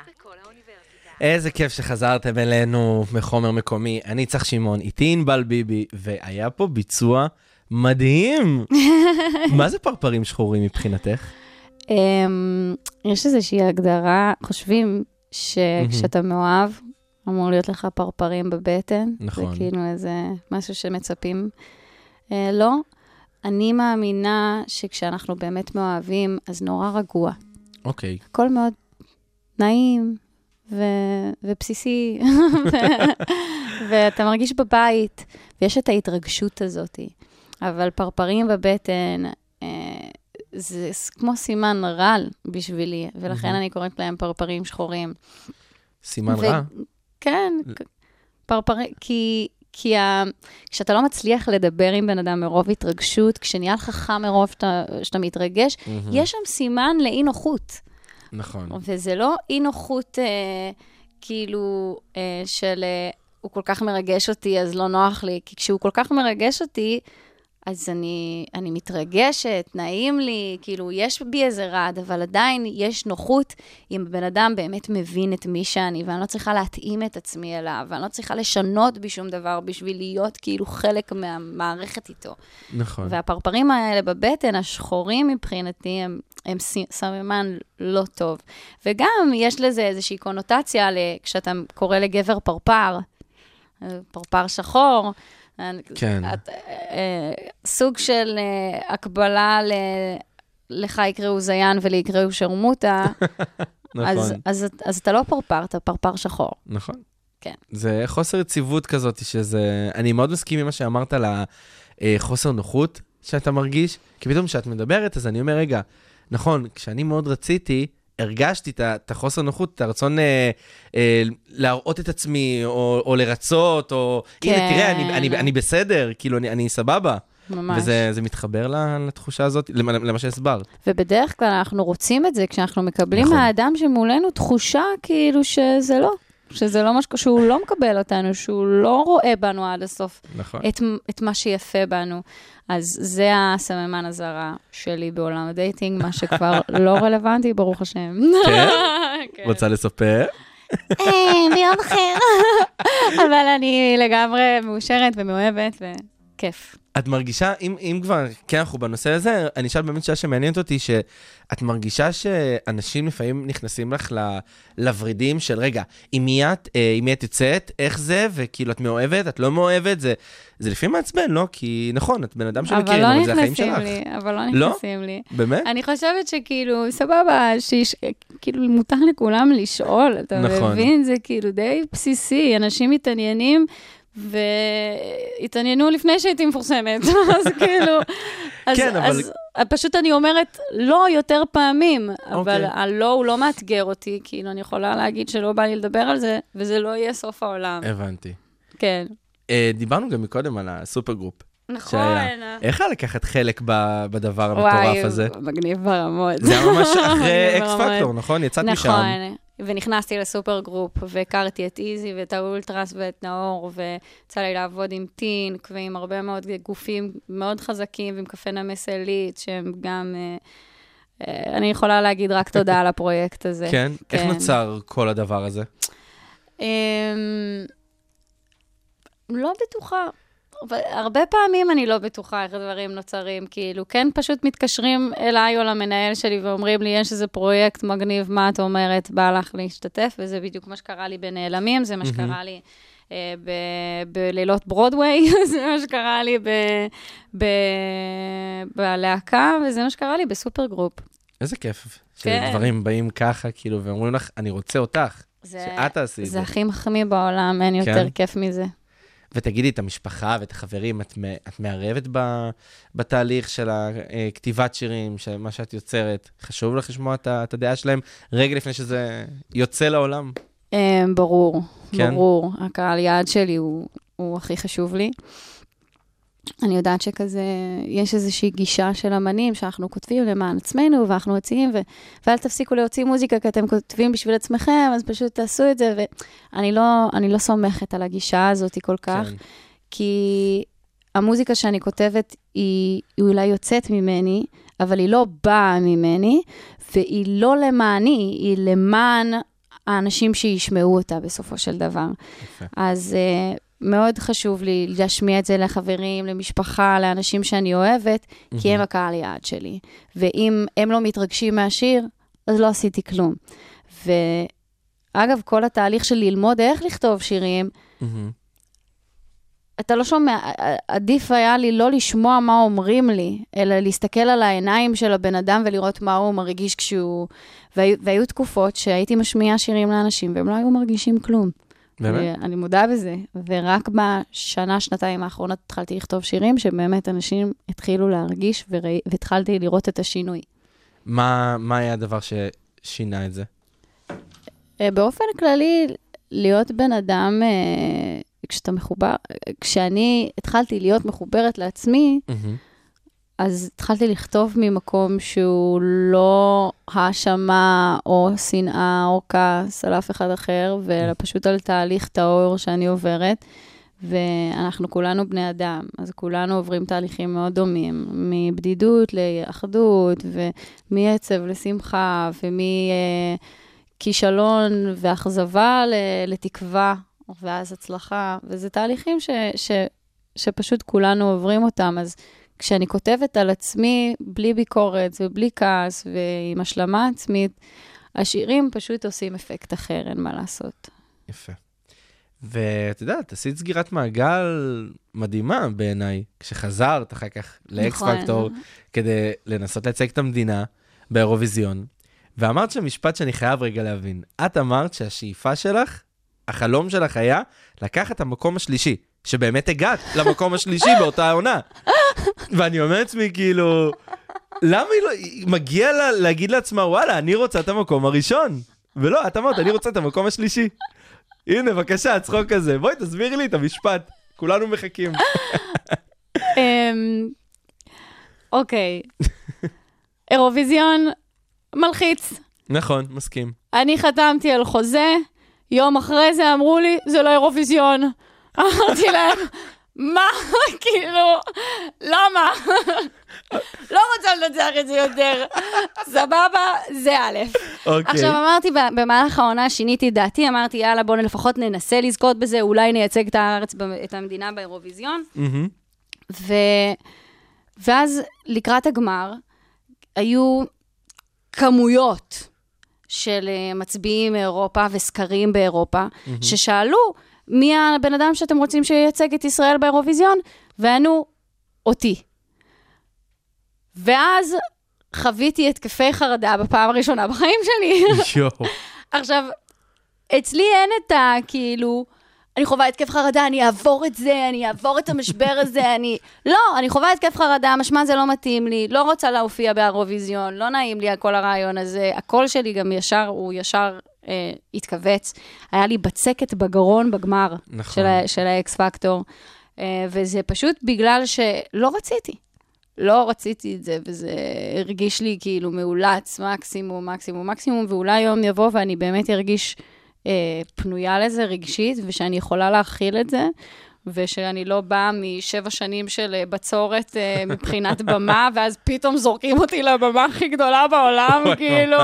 איזה כיף שחזרתם אלינו מחומר מקומי. אני צח שמעון, איתי ענבל ביבי, והיה פה ביצוע מדהים. (laughs) מה זה פרפרים שחורים מבחינתך? אמ, יש איזושהי הגדרה, חושבים שכשאתה מאוהב, אמור להיות לך פרפרים בבטן. נכון. זה כאילו איזה משהו שמצפים. אה, לא. אני מאמינה שכשאנחנו באמת מאוהבים, אז נורא רגוע. אוקיי. הכל מאוד נעים ו- ובסיסי, ו- (laughs) ואתה מרגיש בבית, ויש את ההתרגשות הזאת. אבל פרפרים בבטן, אה, זה כמו סימן רעל בשבילי, ולכן. אני קוראת להם פרפרים שחורים. סימן ו- רע? כן, ל- פרפרים, כי... כי ה... כשאתה לא מצליח לדבר עם בן אדם מרוב התרגשות, כשנהיה לך חם מרוב שאתה, שאתה מתרגש, יש שם סימן לאי נוחות. נכון. וזה לא אי נוחות אה, כאילו אה, של אה, הוא כל כך מרגש אותי, אז לא נוח לי, כי כשהוא כל כך מרגש אותי, אז אני, אני מתרגשת, נעים לי, כאילו, יש בי איזה רעד, אבל עדיין יש נוחות אם הבן אדם באמת מבין את מי שאני, ואני לא צריכה להתאים את עצמי אליו, ואני לא צריכה לשנות בי שום דבר בשביל להיות כאילו חלק מהמערכת איתו. נכון. והפרפרים האלה בבטן, השחורים מבחינתי, הם, הם סממן לא טוב. וגם יש לזה איזושהי קונוטציה כשאתה קורא לגבר פרפר, פרפר שחור. כן. את, אה, סוג של אה, הקבלה ל... לך יקראו זיין ולי יקראו שרמוטה. (laughs) נכון. אז, אז, אז אתה לא פרפר, אתה פרפר שחור. נכון. כן. זה חוסר יציבות כזאת, שזה... אני מאוד מסכים עם מה שאמרת על החוסר נוחות שאתה מרגיש, כי פתאום כשאת מדברת, אז אני אומר, רגע, נכון, כשאני מאוד רציתי, הרגשתי את החוסר נוחות, את הרצון אה, אה, להראות את עצמי, או, או לרצות, או... כן. הנה, תראה, אני, אני, אני בסדר, כאילו, אני, אני סבבה. ממש. וזה מתחבר לתחושה הזאת, למה שהסברת. ובדרך כלל אנחנו רוצים את זה כשאנחנו מקבלים נכון. מהאדם שמולנו תחושה כאילו שזה לא. שזה לא משהו, שהוא לא מקבל אותנו, שהוא לא רואה בנו עד הסוף נכון. את, את מה שיפה בנו. אז זה הסימן אזהרה שלי בעולם הדייטינג, מה שכבר (laughs) לא רלוונטי, ברוך השם. כן? (laughs) כן. רוצה לספר? אה, ביום אחר. (laughs) אבל אני לגמרי מאושרת ומאוהבת, וכיף. את מרגישה, אם, אם כבר, כן, אנחנו בנושא הזה, אני אשאל באמת שאלה שמעניינת אותי, שאת מרגישה שאנשים לפעמים נכנסים לך ל, לוורידים של, רגע, עם מי את, אה, עם מי את יוצאת, איך זה, וכאילו את מאוהבת, את לא מאוהבת, זה, זה לפעמים מעצבן, לא? כי נכון, את בן אדם שמכירים, אבל, לא זה החיים שלך. לי, אבל לא לא? נכנסים לי. באמת? אני חושבת שכאילו, סבבה, שיש, כאילו מותר לכולם לשאול, אתה נכון. מבין? זה כאילו די בסיסי, אנשים מתעניינים. והתעניינו לפני שהייתי מפורסמת, (laughs) אז כאילו... אז, כן, אבל- אז פשוט אני אומרת לא יותר פעמים, אבל אוקיי. הלא הוא לא מאתגר אותי, כאילו, אני יכולה להגיד שלא בא לי לדבר על זה, וזה לא יהיה סוף העולם. הבנתי. כן. אה, דיברנו גם מקודם על הסופר גרופ. נכון. שהיה. איך היה לקחת חלק בדבר המטורף הזה? וואי, מגניב ברמות. זה היה ממש אחרי אקס. פקטור, נכון? יצאת משם. נכון, ונכנסתי לסופר גרופ, והכרתי את איזי ואת האולטרס ואת נאור, ויצא לי לעבוד עם טינק ועם הרבה מאוד גופים מאוד חזקים, ועם קפה נמס עילית, שהם גם... אה, אה, אני יכולה להגיד רק תודה על הפרויקט הזה. כן? איך כן. נוצר כל הדבר הזה? אמ, לא בטוחה. הרבה פעמים אני לא בטוחה איך דברים נוצרים, כאילו, כן פשוט מתקשרים אליי או למנהל שלי ואומרים לי, יש איזה פרויקט מגניב, מה את אומרת, בא לך להשתתף, וזה בדיוק מה שקרה לי בנעלמים, זה מה שקרה לי אה, בלילות ברודוויי, (laughs) זה מה שקרה לי ב- ב- בלהקה, וזה מה שקרה לי בסופר גרופ. איזה כיף. כן. שדברים באים ככה, כאילו, ואומרים לך, אני רוצה אותך. זה- שאת תעשי את זה. זה הכי מחמיא בעולם, אין יותר כן? כיף מזה. ותגידי, את המשפחה ואת החברים, את, את מערבת ב, בתהליך של הכתיבת שירים, של מה שאת יוצרת? חשוב לך לשמוע את, את הדעה שלהם רגע לפני שזה יוצא לעולם? אה, ברור, כן? ברור. הקהל יעד שלי הוא, הוא הכי חשוב לי. אני יודעת שכזה, יש איזושהי גישה של אמנים שאנחנו כותבים למען עצמנו, ואנחנו מוציאים, ו... ואל תפסיקו להוציא מוזיקה כי אתם כותבים בשביל עצמכם, אז פשוט תעשו את זה, ואני לא, אני לא סומכת על הגישה הזאת כל כך, כן. כי המוזיקה שאני כותבת היא, היא אולי יוצאת ממני, אבל היא לא באה ממני, והיא לא למעני, היא למען האנשים שישמעו אותה בסופו של דבר. יפה. אז uh, מאוד חשוב לי להשמיע את זה לחברים, למשפחה, לאנשים שאני אוהבת, כי הם הקהל יעד שלי. ואם הם לא מתרגשים מהשיר, אז לא עשיתי כלום. ואגב, כל התהליך של ללמוד איך לכתוב שירים, מהמם. אתה לא שומע, עדיף היה לי לא לשמוע מה אומרים לי, אלא להסתכל על העיניים של הבן אדם ולראות מה הוא מרגיש כשהוא... והיו, והיו תקופות שהייתי משמיעה שירים לאנשים והם לא היו מרגישים כלום. באמת? אני מודה בזה, ורק בשנה, שנתיים האחרונות התחלתי לכתוב שירים שבאמת אנשים התחילו להרגיש וראי, והתחלתי לראות את השינוי. מה, מה היה הדבר ששינה את זה? אה, באופן כללי, להיות בן אדם אה, כשאתה מחובר, כשאני התחלתי להיות מחוברת לעצמי, מהמם. אז התחלתי לכתוב ממקום שהוא לא האשמה או שנאה או כעס על אף אחד אחר, אלא פשוט על תהליך טהור שאני עוברת. ואנחנו כולנו בני אדם, אז כולנו עוברים תהליכים מאוד דומים, מבדידות לאחדות, ומעצב לשמחה, ומכישלון ואכזבה ל- לתקווה, ואז הצלחה, וזה תהליכים ש, ש, שפשוט כולנו עוברים אותם. אז כשאני כותבת על עצמי בלי ביקורת ובלי כעס ועם השלמה עצמית, השירים פשוט עושים אפקט אחר, אין מה לעשות. יפה. ואת יודעת, עשית סגירת מעגל מדהימה בעיניי, כשחזרת אחר כך לאקס נכון. פקטור, כדי לנסות לייצג את המדינה באירוויזיון, ואמרת שם משפט שאני חייב רגע להבין. את אמרת שהשאיפה שלך, החלום שלך היה לקחת את המקום השלישי, שבאמת הגעת למקום השלישי באותה העונה. ואני אומר לעצמי, כאילו, למה היא לא... היא- מגיע לה להגיד לעצמה, וואלה, אני רוצה את המקום הראשון. ולא, את אמרת, אני רוצה את המקום השלישי. הנה, בבקשה, הצחוק הזה. בואי, תסבירי לי את המשפט. כולנו מחכים. אמ, אוקיי, אירוויזיון מלחיץ. נכון, מסכים. אני חתמתי על חוזה, יום אחרי זה אמרו לי, זה לא אירוויזיון. אמרתי להם, מה? (laughs) כאילו, למה? (laughs) לא רוצה לנצח את זה יותר. סבבה, זה א'. אוקיי. עכשיו אמרתי, במהלך העונה שיניתי את דעתי, אמרתי, יאללה, בואו לפחות ננסה לזכות בזה, אולי נייצג את הארץ, את המדינה באירוויזיון. מהמם. ו... ואז לקראת הגמר, היו כמויות של אה, מצביעים מאירופה וסקרים באירופה, ששאלו, מי הבן אדם שאתם רוצים שייצג את ישראל באירוויזיון? וענו, אותי. ואז חוויתי התקפי חרדה בפעם הראשונה בחיים שלי. יואו. עכשיו, אצלי אין את ה... כאילו, אני חווה התקף חרדה, אני אעבור את זה, אני אעבור את המשבר הזה, (laughs) אני... לא, אני חווה התקף חרדה, משמע זה לא מתאים לי, לא רוצה להופיע באירוויזיון, לא נעים לי על כל הרעיון הזה. הקול שלי גם ישר, הוא ישר אה, התכווץ. היה לי בצקת בגרון בגמר נכון. של, ה- של האקס פקטור, אה, וזה פשוט בגלל שלא רציתי. לא רציתי את זה, וזה הרגיש לי כאילו מאולץ, מקסימום, מקסימום, מקסימום, ואולי יום יבוא ואני באמת ארגיש אה, פנויה לזה רגשית, ושאני יכולה להכיל את זה, ושאני לא באה משבע שנים של אה, בצורת אה, מבחינת במה, (laughs) ואז פתאום זורקים אותי לבמה הכי גדולה בעולם, כאילו.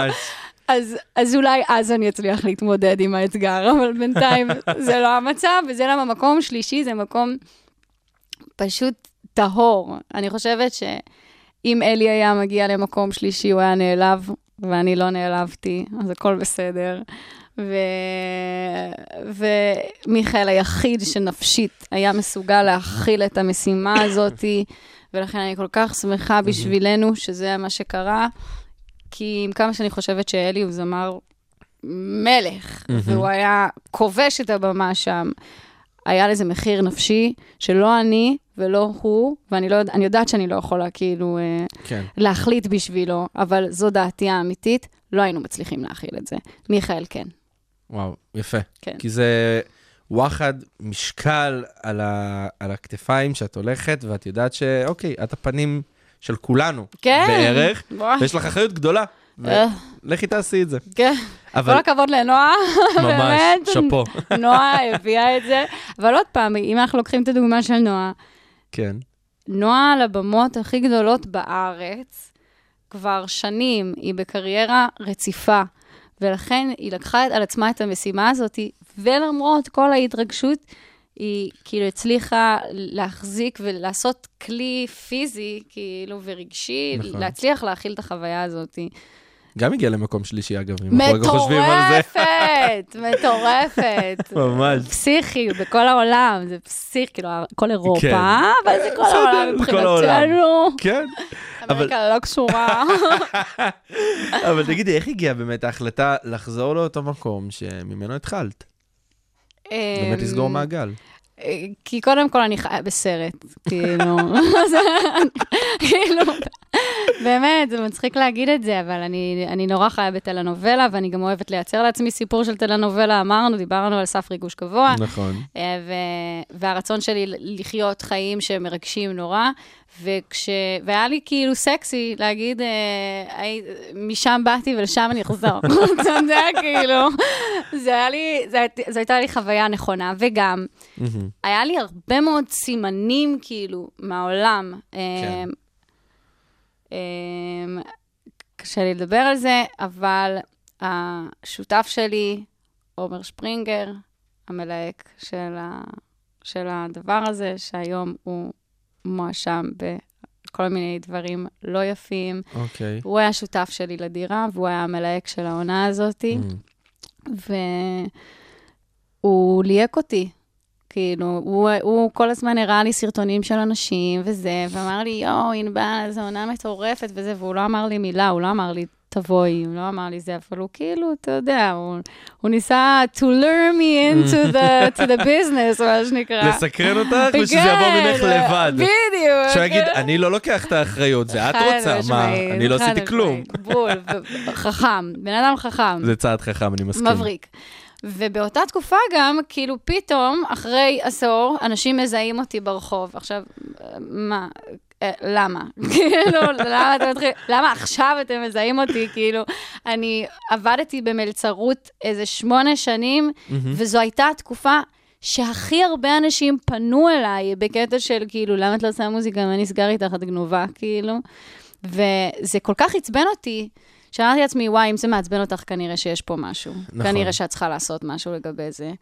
אז, אז אולי אז אני אצליח להתמודד עם האתגר, (laughs) אבל בינתיים זה לא המצב, וזה למה מקום שלישי זה מקום פשוט טהור. אני חושבת שאם אלי היה מגיע למקום שלישי, הוא היה נעלב, ואני לא נעלבתי, אז הכל בסדר. ו... ומיכאל היחיד שנפשית היה מסוגל להכיל את המשימה הזאת, ולכן אני כל כך שמחה בשבילנו שזה מה שקרה, כי עם כמה שאני חושבת שאלי הוא זמר מלך, והוא היה כובש את הבמה שם. היה לזה מחיר נפשי שלא אני ולא הוא, ואני לא, אני יודעת שאני לא יכולה כאילו אה, כן. להחליט בשבילו, אבל זו דעתי האמיתית, לא היינו מצליחים להכיל את זה. מיכאל, כן. וואו, יפה. כן. כי זה וואחד משקל על, ה... על הכתפיים שאת הולכת, ואת יודעת שאוקיי, את הפנים של כולנו כן. בערך, וואי. ויש לך אחריות גדולה. אה. לכי תעשי את זה. כן. אבל כל הכבוד לנועה, ממש, באמת. שאפו. (laughs) נועה הביאה את זה. אבל עוד פעם, אם אנחנו לוקחים את הדוגמה של נועה, כן. נועה על הבמות הכי גדולות בארץ, כבר שנים, היא בקריירה רציפה, ולכן היא לקחה על עצמה את המשימה הזאת, ולמרות כל ההתרגשות, היא כאילו הצליחה להחזיק ולעשות כלי פיזי, כאילו, ורגשי, נכון. להצליח להכיל את החוויה הזאת. גם הגיע למקום שלישי, אגב, אם אנחנו רגע חושבים על זה. מטורפת, (laughs) מטורפת. ממש. פסיכי, בכל העולם, זה פסיכי, כאילו, כל אירופה, כן. אבל זה כל העולם. מבחינתנו. כן. אמריקה לא קשורה. (laughs) אבל תגידי, איך הגיעה באמת ההחלטה לחזור לאותו מקום שממנו התחלת? באמת לסגור אמ, מעגל. כי קודם כל אני חיה בסרט, כאילו, (laughs) כאילו, באמת, זה מצחיק להגיד את זה, אבל אני, אני נורא חיה בטלנובלה, ואני גם אוהבת לייצר לעצמי סיפור של טלנובלה. אמרנו, דיברנו על סף ריגוש גבוה. נכון. אה, ו- והרצון שלי לחיות חיים שמרגשים נורא, וכש... והיה לי כאילו סקסי להגיד, אה, הי... משם באתי ולשם אני אחזור. (laughs) אתה יודע, כאילו, זה היה לי, זה, זו הייתה לי חוויה נכונה, וגם, היה לי הרבה מאוד סימנים, כאילו, מהעולם. כן. אה, אה, קשה לי לדבר על זה, אבל השותף שלי, עומר שפרינגר, המלהק של, ה, של הדבר הזה, שהיום הוא מואשם בכל מיני דברים לא יפים. אוקיי. הוא היה שותף שלי לדירה, והוא היה המלהק של העונה הזאתי, Mm. והוא ליהק אותי. כאילו, הוא, הוא כל הזמן הראה לי סרטונים של אנשים וזה, ואמר לי, יואו, ענבל, זו עונה מטורפת וזה, והוא לא אמר לי מילה, הוא לא אמר לי, תבואי, הוא לא אמר לי זה, אבל הוא כאילו, אתה יודע, הוא, הוא ניסה to lure me into the, to the business, מה שנקרא. לסקרן אותך ושזה יבוא ממך לבד. בדיוק. שהוא יגיד, אני לא לוקח את האחריות, זה את רוצה, מה, אני לא עשיתי כלום. בול, חכם, בן אדם חכם. זה צעד חכם, אני מסכים. מבריק. ובאותה תקופה גם, כאילו פתאום, אחרי עשור, אנשים מזהים אותי ברחוב. עכשיו, מה? אה, למה? (laughs) כאילו, למה אתם מתחילים? למה עכשיו אתם מזהים אותי? כאילו, אני עבדתי במלצרות איזה שמונה שנים, וזו הייתה התקופה שהכי הרבה אנשים פנו אליי בקטע של כאילו, למה את לא עושה מוזיקה? מה נסגר איתך? את גנובה, כאילו. וזה כל כך עצבן אותי, שאמרתי לעצמי, וואי, אם זה מעצבן אותך, כנראה שיש פה משהו. נכון. כנראה שאת צריכה לעשות משהו לגבי זה.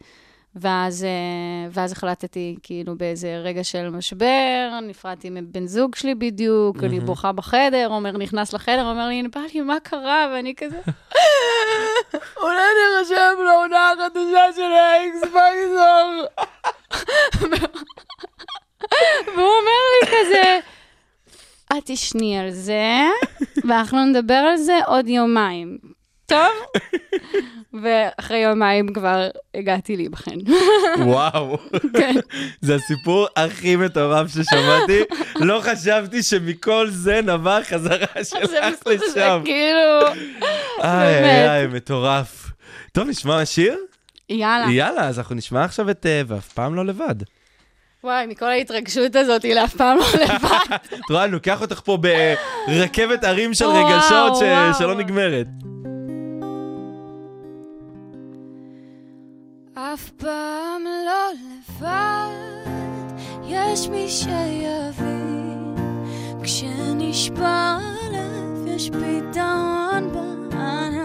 ואז, אה, ואז החלטתי, כאילו, באיזה רגע של משבר, נפרדתי מבן זוג שלי בדיוק, אני בוכה בחדר, עומר נכנס לחדר, אומר לי, נפלתי, מה קרה? ואני כזה, (laughs) אולי אני ארשם לעונה החדשה של האקס פקטור. (laughs) והוא אומר לי כזה, את תשני על זה, ואנחנו נדבר על זה עוד יומיים. טוב? ואחרי יומיים כבר הגעתי להיבחן. וואו, כן. זה הסיפור הכי מטורף ששמעתי. לא חשבתי שמכל זה נבע החזרה שלך זה לשם. כאילו... באמת. איי איי, מטורף. טוב, נשמע שיר? יאללה. יאללה, אז אנחנו נשמע עכשיו את אה, ואף פעם לא לבד. וואי, מכל ההתרגשות הזאת, היא לאף פעם לא לבד. את רואה, אני לוקח אותך פה ברכבת הרים של רגשות. שלא נגמרת. אף פעם לא לבד, יש מי שיבין. כשנשבר הלב, יש פתרון בעננים.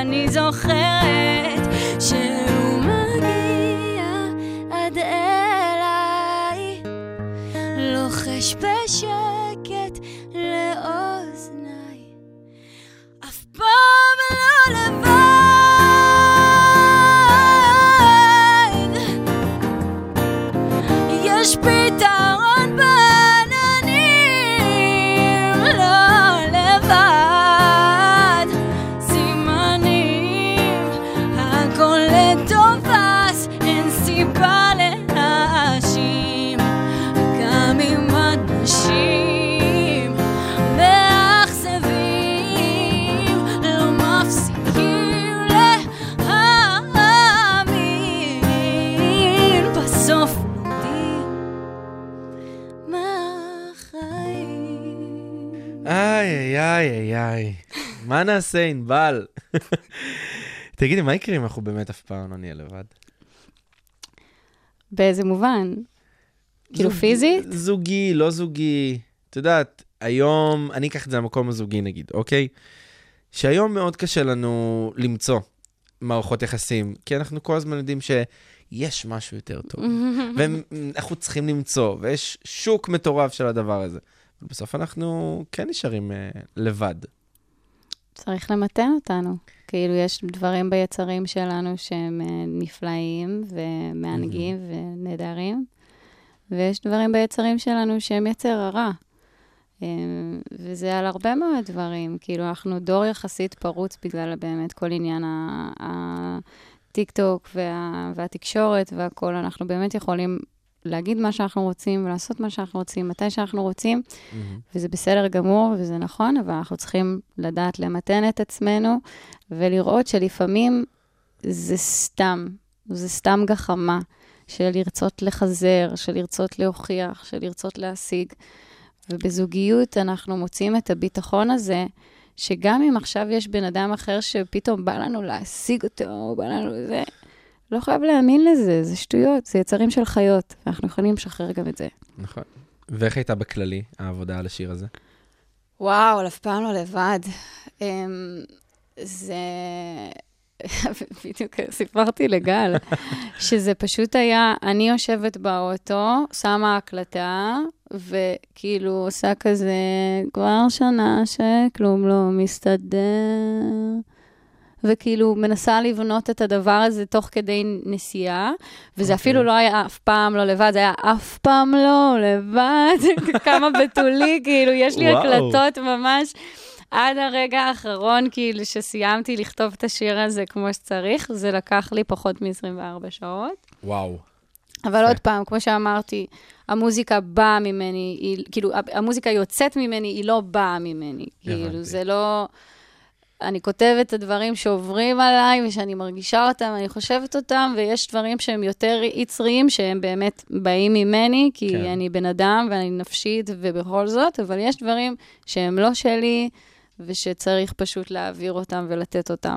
אני זוכרת שהוא מגיע עד אליי, יש בשקט מה נעשה, ענבל? תגידי, מה יקרה אם אנחנו באמת אף פעם לא נהיה לבד? באיזה מובן? כאילו פיזית? זוגי, לא זוגי. את יודעת, היום, אני אקח את זה למקום הזוגי נגיד, אוקיי? שהיום מאוד קשה לנו למצוא מערכות יחסים, כי אנחנו כל הזמן יודעים שיש משהו יותר טוב, (laughs) ואנחנו צריכים למצוא, ויש שוק מטורף של הדבר הזה. בסוף אנחנו כן נשארים אה, לבד. צריך למתן אותנו. כאילו, יש דברים ביצרים שלנו שהם אה, נפלאים ומענגים ונהדרים, ויש דברים ביצרים שלנו שהם יצר הרע. אה, וזה על הרבה מאוד דברים. כאילו, אנחנו דור יחסית פרוץ בגלל באמת כל עניין הטיק-טוק וה, והתקשורת והכול. אנחנו באמת יכולים להגיד מה שאנחנו רוצים ולעשות מה שאנחנו רוצים, מתי שאנחנו רוצים. וזה בסדר גמור וזה נכון, אבל אנחנו צריכים לדעת למתן את עצמנו ולראות שלפעמים זה סתם, זה סתם גחמה של לרצות לחזר, של לרצות להוכיח, של לרצות להשיג. ובזוגיות אנחנו מוצאים את הביטחון הזה, שגם אם עכשיו יש בן אדם אחר שפתאום בא לנו להשיג אותו, בא לנו זה, לא חייב להאמין לזה, זה שטויות, זה יצרים של חיות, ואנחנו יכולים לשחרר גם את זה. נכון. ואיך הייתה בכללי העבודה על השיר הזה? וואו, אף פעם לא לבד. Um, זה... (laughs) בדיוק סיפרתי לגל, שזה פשוט היה, אני יושבת באוטו, שמה הקלטה, וכאילו עושה כזה, כבר שנה שכלום לא מסתדר. וכאילו מנסה לבנות את הדבר הזה תוך כדי נסיעה, וזה okay. אפילו לא היה אף פעם לא לבד, זה היה אף פעם לא לבד, (laughs) כמה בתולי, כאילו, יש לי וואו. הקלטות ממש. עד הרגע האחרון, כאילו, שסיימתי לכתוב את השיר הזה כמו שצריך, זה לקח לי פחות מ-24 שעות. וואו. אבל עוד פעם, כמו שאמרתי, המוזיקה באה ממני, היא, כאילו, המוזיקה יוצאת ממני, היא לא באה ממני. כאילו. זה לא... אני כותבת את הדברים שעוברים עליי ושאני מרגישה אותם, אני חושבת אותם, ויש דברים שהם יותר יצריים, שהם באמת באים ממני, כי כן. אני בן אדם ואני נפשית ובכל זאת, אבל יש דברים שהם לא שלי, ושצריך פשוט להעביר אותם ולתת אותם.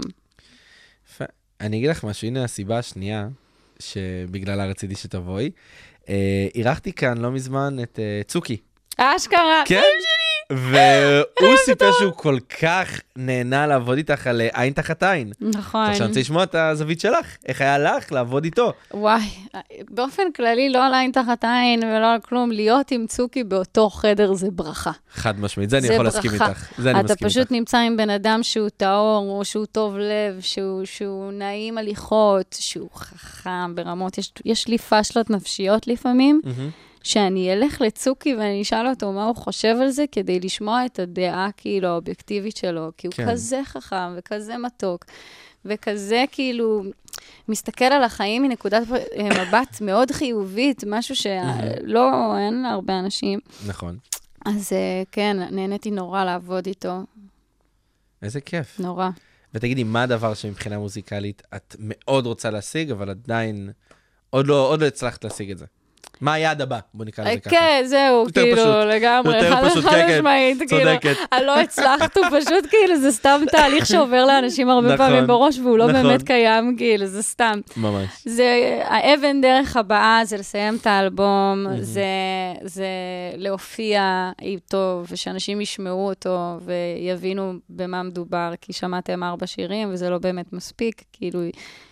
יפה. אני אגיד לך משהו, הנה הסיבה השנייה שבגללה רציתי שתבואי. אה, אירחתי כאן לא מזמן את אה, צוקי. אשכרה! כן? והוא (laughs) סיפר שהוא כל כך נהנה לעבוד איתך על אה, עין תחת עין. נכון. עכשיו אני רוצה לשמוע את הזווית שלך, איך היה לך לעבוד איתו? וואי, באופן כללי, לא על עין תחת עין ולא על כלום, להיות עם צוקי באותו חדר זה ברכה. חד משמעית, זה אני זה יכול להסכים ברכה. איתך. זה אני אתה מסכים פשוט איתך. נמצא עם בן אדם שהוא טהור, או שהוא טוב לב, שהוא, שהוא נעים הליכות, שהוא חכם ברמות, יש, יש לי פשלות נפשיות לפעמים, מהמם. שאני אלך לצוקי ואני אשאל אותו מה הוא חושב על זה, כדי לשמוע את הדעה כאילו האובייקטיבית שלו, כי הוא כן. כזה חכם וכזה מתוק, וכזה כאילו מסתכל על החיים מנקודת אה, מבט מאוד חיובית, משהו שלא, אין להרבה אנשים. נכון. אז אה, כן, נהניתי נורא לעבוד איתו, איזה כיף. נורא. ותגידי, מה הדבר שמבחינה מוזיקלית את מאוד רוצה להשיג, אבל עדיין עוד לא, עוד לא הצלחת להשיג את זה? מה היעד הבא? בוא נקרא לזה ככה. כן, זהו, כאילו. לגמרי, יותר חד פשוט, כן, כן, משמעית, כאילו, צודקת. הלא הצלחת, הוא פשוט כאילו, זה סתם תהליך שעובר לאנשים הרבה נכון, פעמים בראש, והוא לא נכון. באמת קיים, כאילו, זה סתם. ממש. זה, האבן דרך הבאה זה לסיים את האלבום, זה להופיע איתו, ושאנשים ישמעו אותו ויבינו במה מדובר, כי שמעתם ארבע שירים, וזה לא באמת מספיק, כאילו,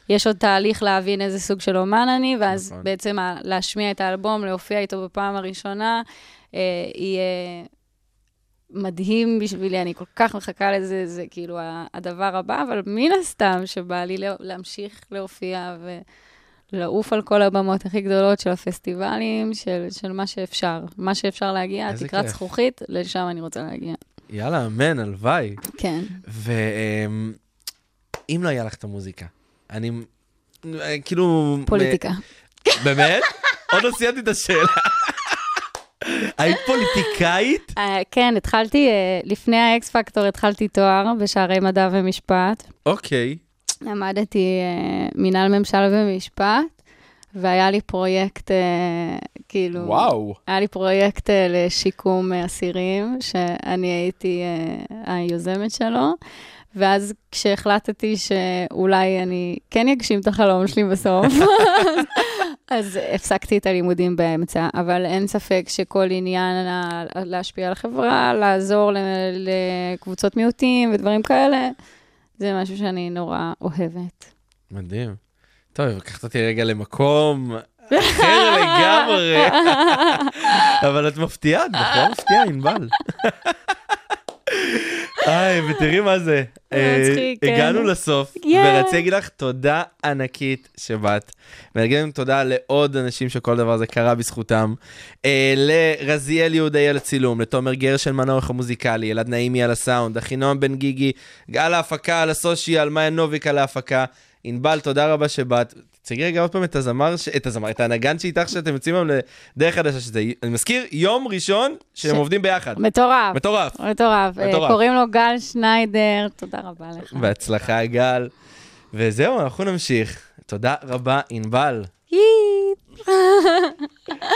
יש עוד תהליך להבין איזה סוג של אומן אני, ואז נכון. בעצם להשמיע את האלבום, להופיע איתו בפעם הראשונה, אה, יהיה מדהים בשבילי, אני כל כך מחכה לזה, זה כאילו הדבר הבא, אבל מן הסתם שבא לי להמשיך להופיע ולעוף על כל הבמות הכי גדולות של הפסטיבלים, של, של מה שאפשר. מה שאפשר להגיע, תקרת זכוכית, לשם אני רוצה להגיע. יאללה, אמן, הלוואי. כן. ואם לא היה לך את המוזיקה, אני כאילו... פוליטיקה. באמת? (laughs) עוד לא סיימתי את השאלה. היית פוליטיקאית? אה, כן, התחלתי, אה, לפני האקס פקטור התחלתי תואר בשערי מדע ומשפט. אוקיי. למדתי אה, מינהל ממשל ומשפט, והיה לי פרויקט, כאילו... וואו. היה לי פרויקט לשיקום אסירים, שאני הייתי היוזמת שלו. ואז כשהחלטתי שאולי אני כן אגשים את החלום שלי בסוף, (laughs) אז הפסקתי את הלימודים באמצע, אבל אין ספק שכל עניין להשפיע על החברה, לעזור לקבוצות מיעוטים ודברים כאלה, זה משהו שאני נורא אוהבת. מדהים. טוב, לקחת אותי רגע למקום אחר לגמרי. (laughs) אבל את מפתיעה, את בחורה מפתיעה, ענבל. היי, ותראי מה זה. אה, כן. הגענו לסוף, ורציתי להגיד לך תודה ענקית שבאת. ולהגיד להם תודה לעוד אנשים שכל דבר הזה קרה בזכותם. אה, לרזיאל יהודי על הצילום, לתומר גרשן העורך המוזיקלי, אלעד נעימי על הסאונד, אחינועם בן גיגי, על ההפקה, על הסושיאל, מאיה נוביק על ההפקה. ענבל, תודה רבה שבאת. תציגי רגע עוד פעם את הזמר, ש... את הזמר, את הנגן שאיתך שאתם יוצאים היום לדרך חדשה, שזה, אני מזכיר, יום ראשון שהם ש... עובדים ביחד. מטורף. מטורף. מטורף. מטורף. קוראים לו גל שניידר, תודה רבה לך. בהצלחה, גל. וזהו, אנחנו נמשיך. תודה רבה, ענבל. (laughs)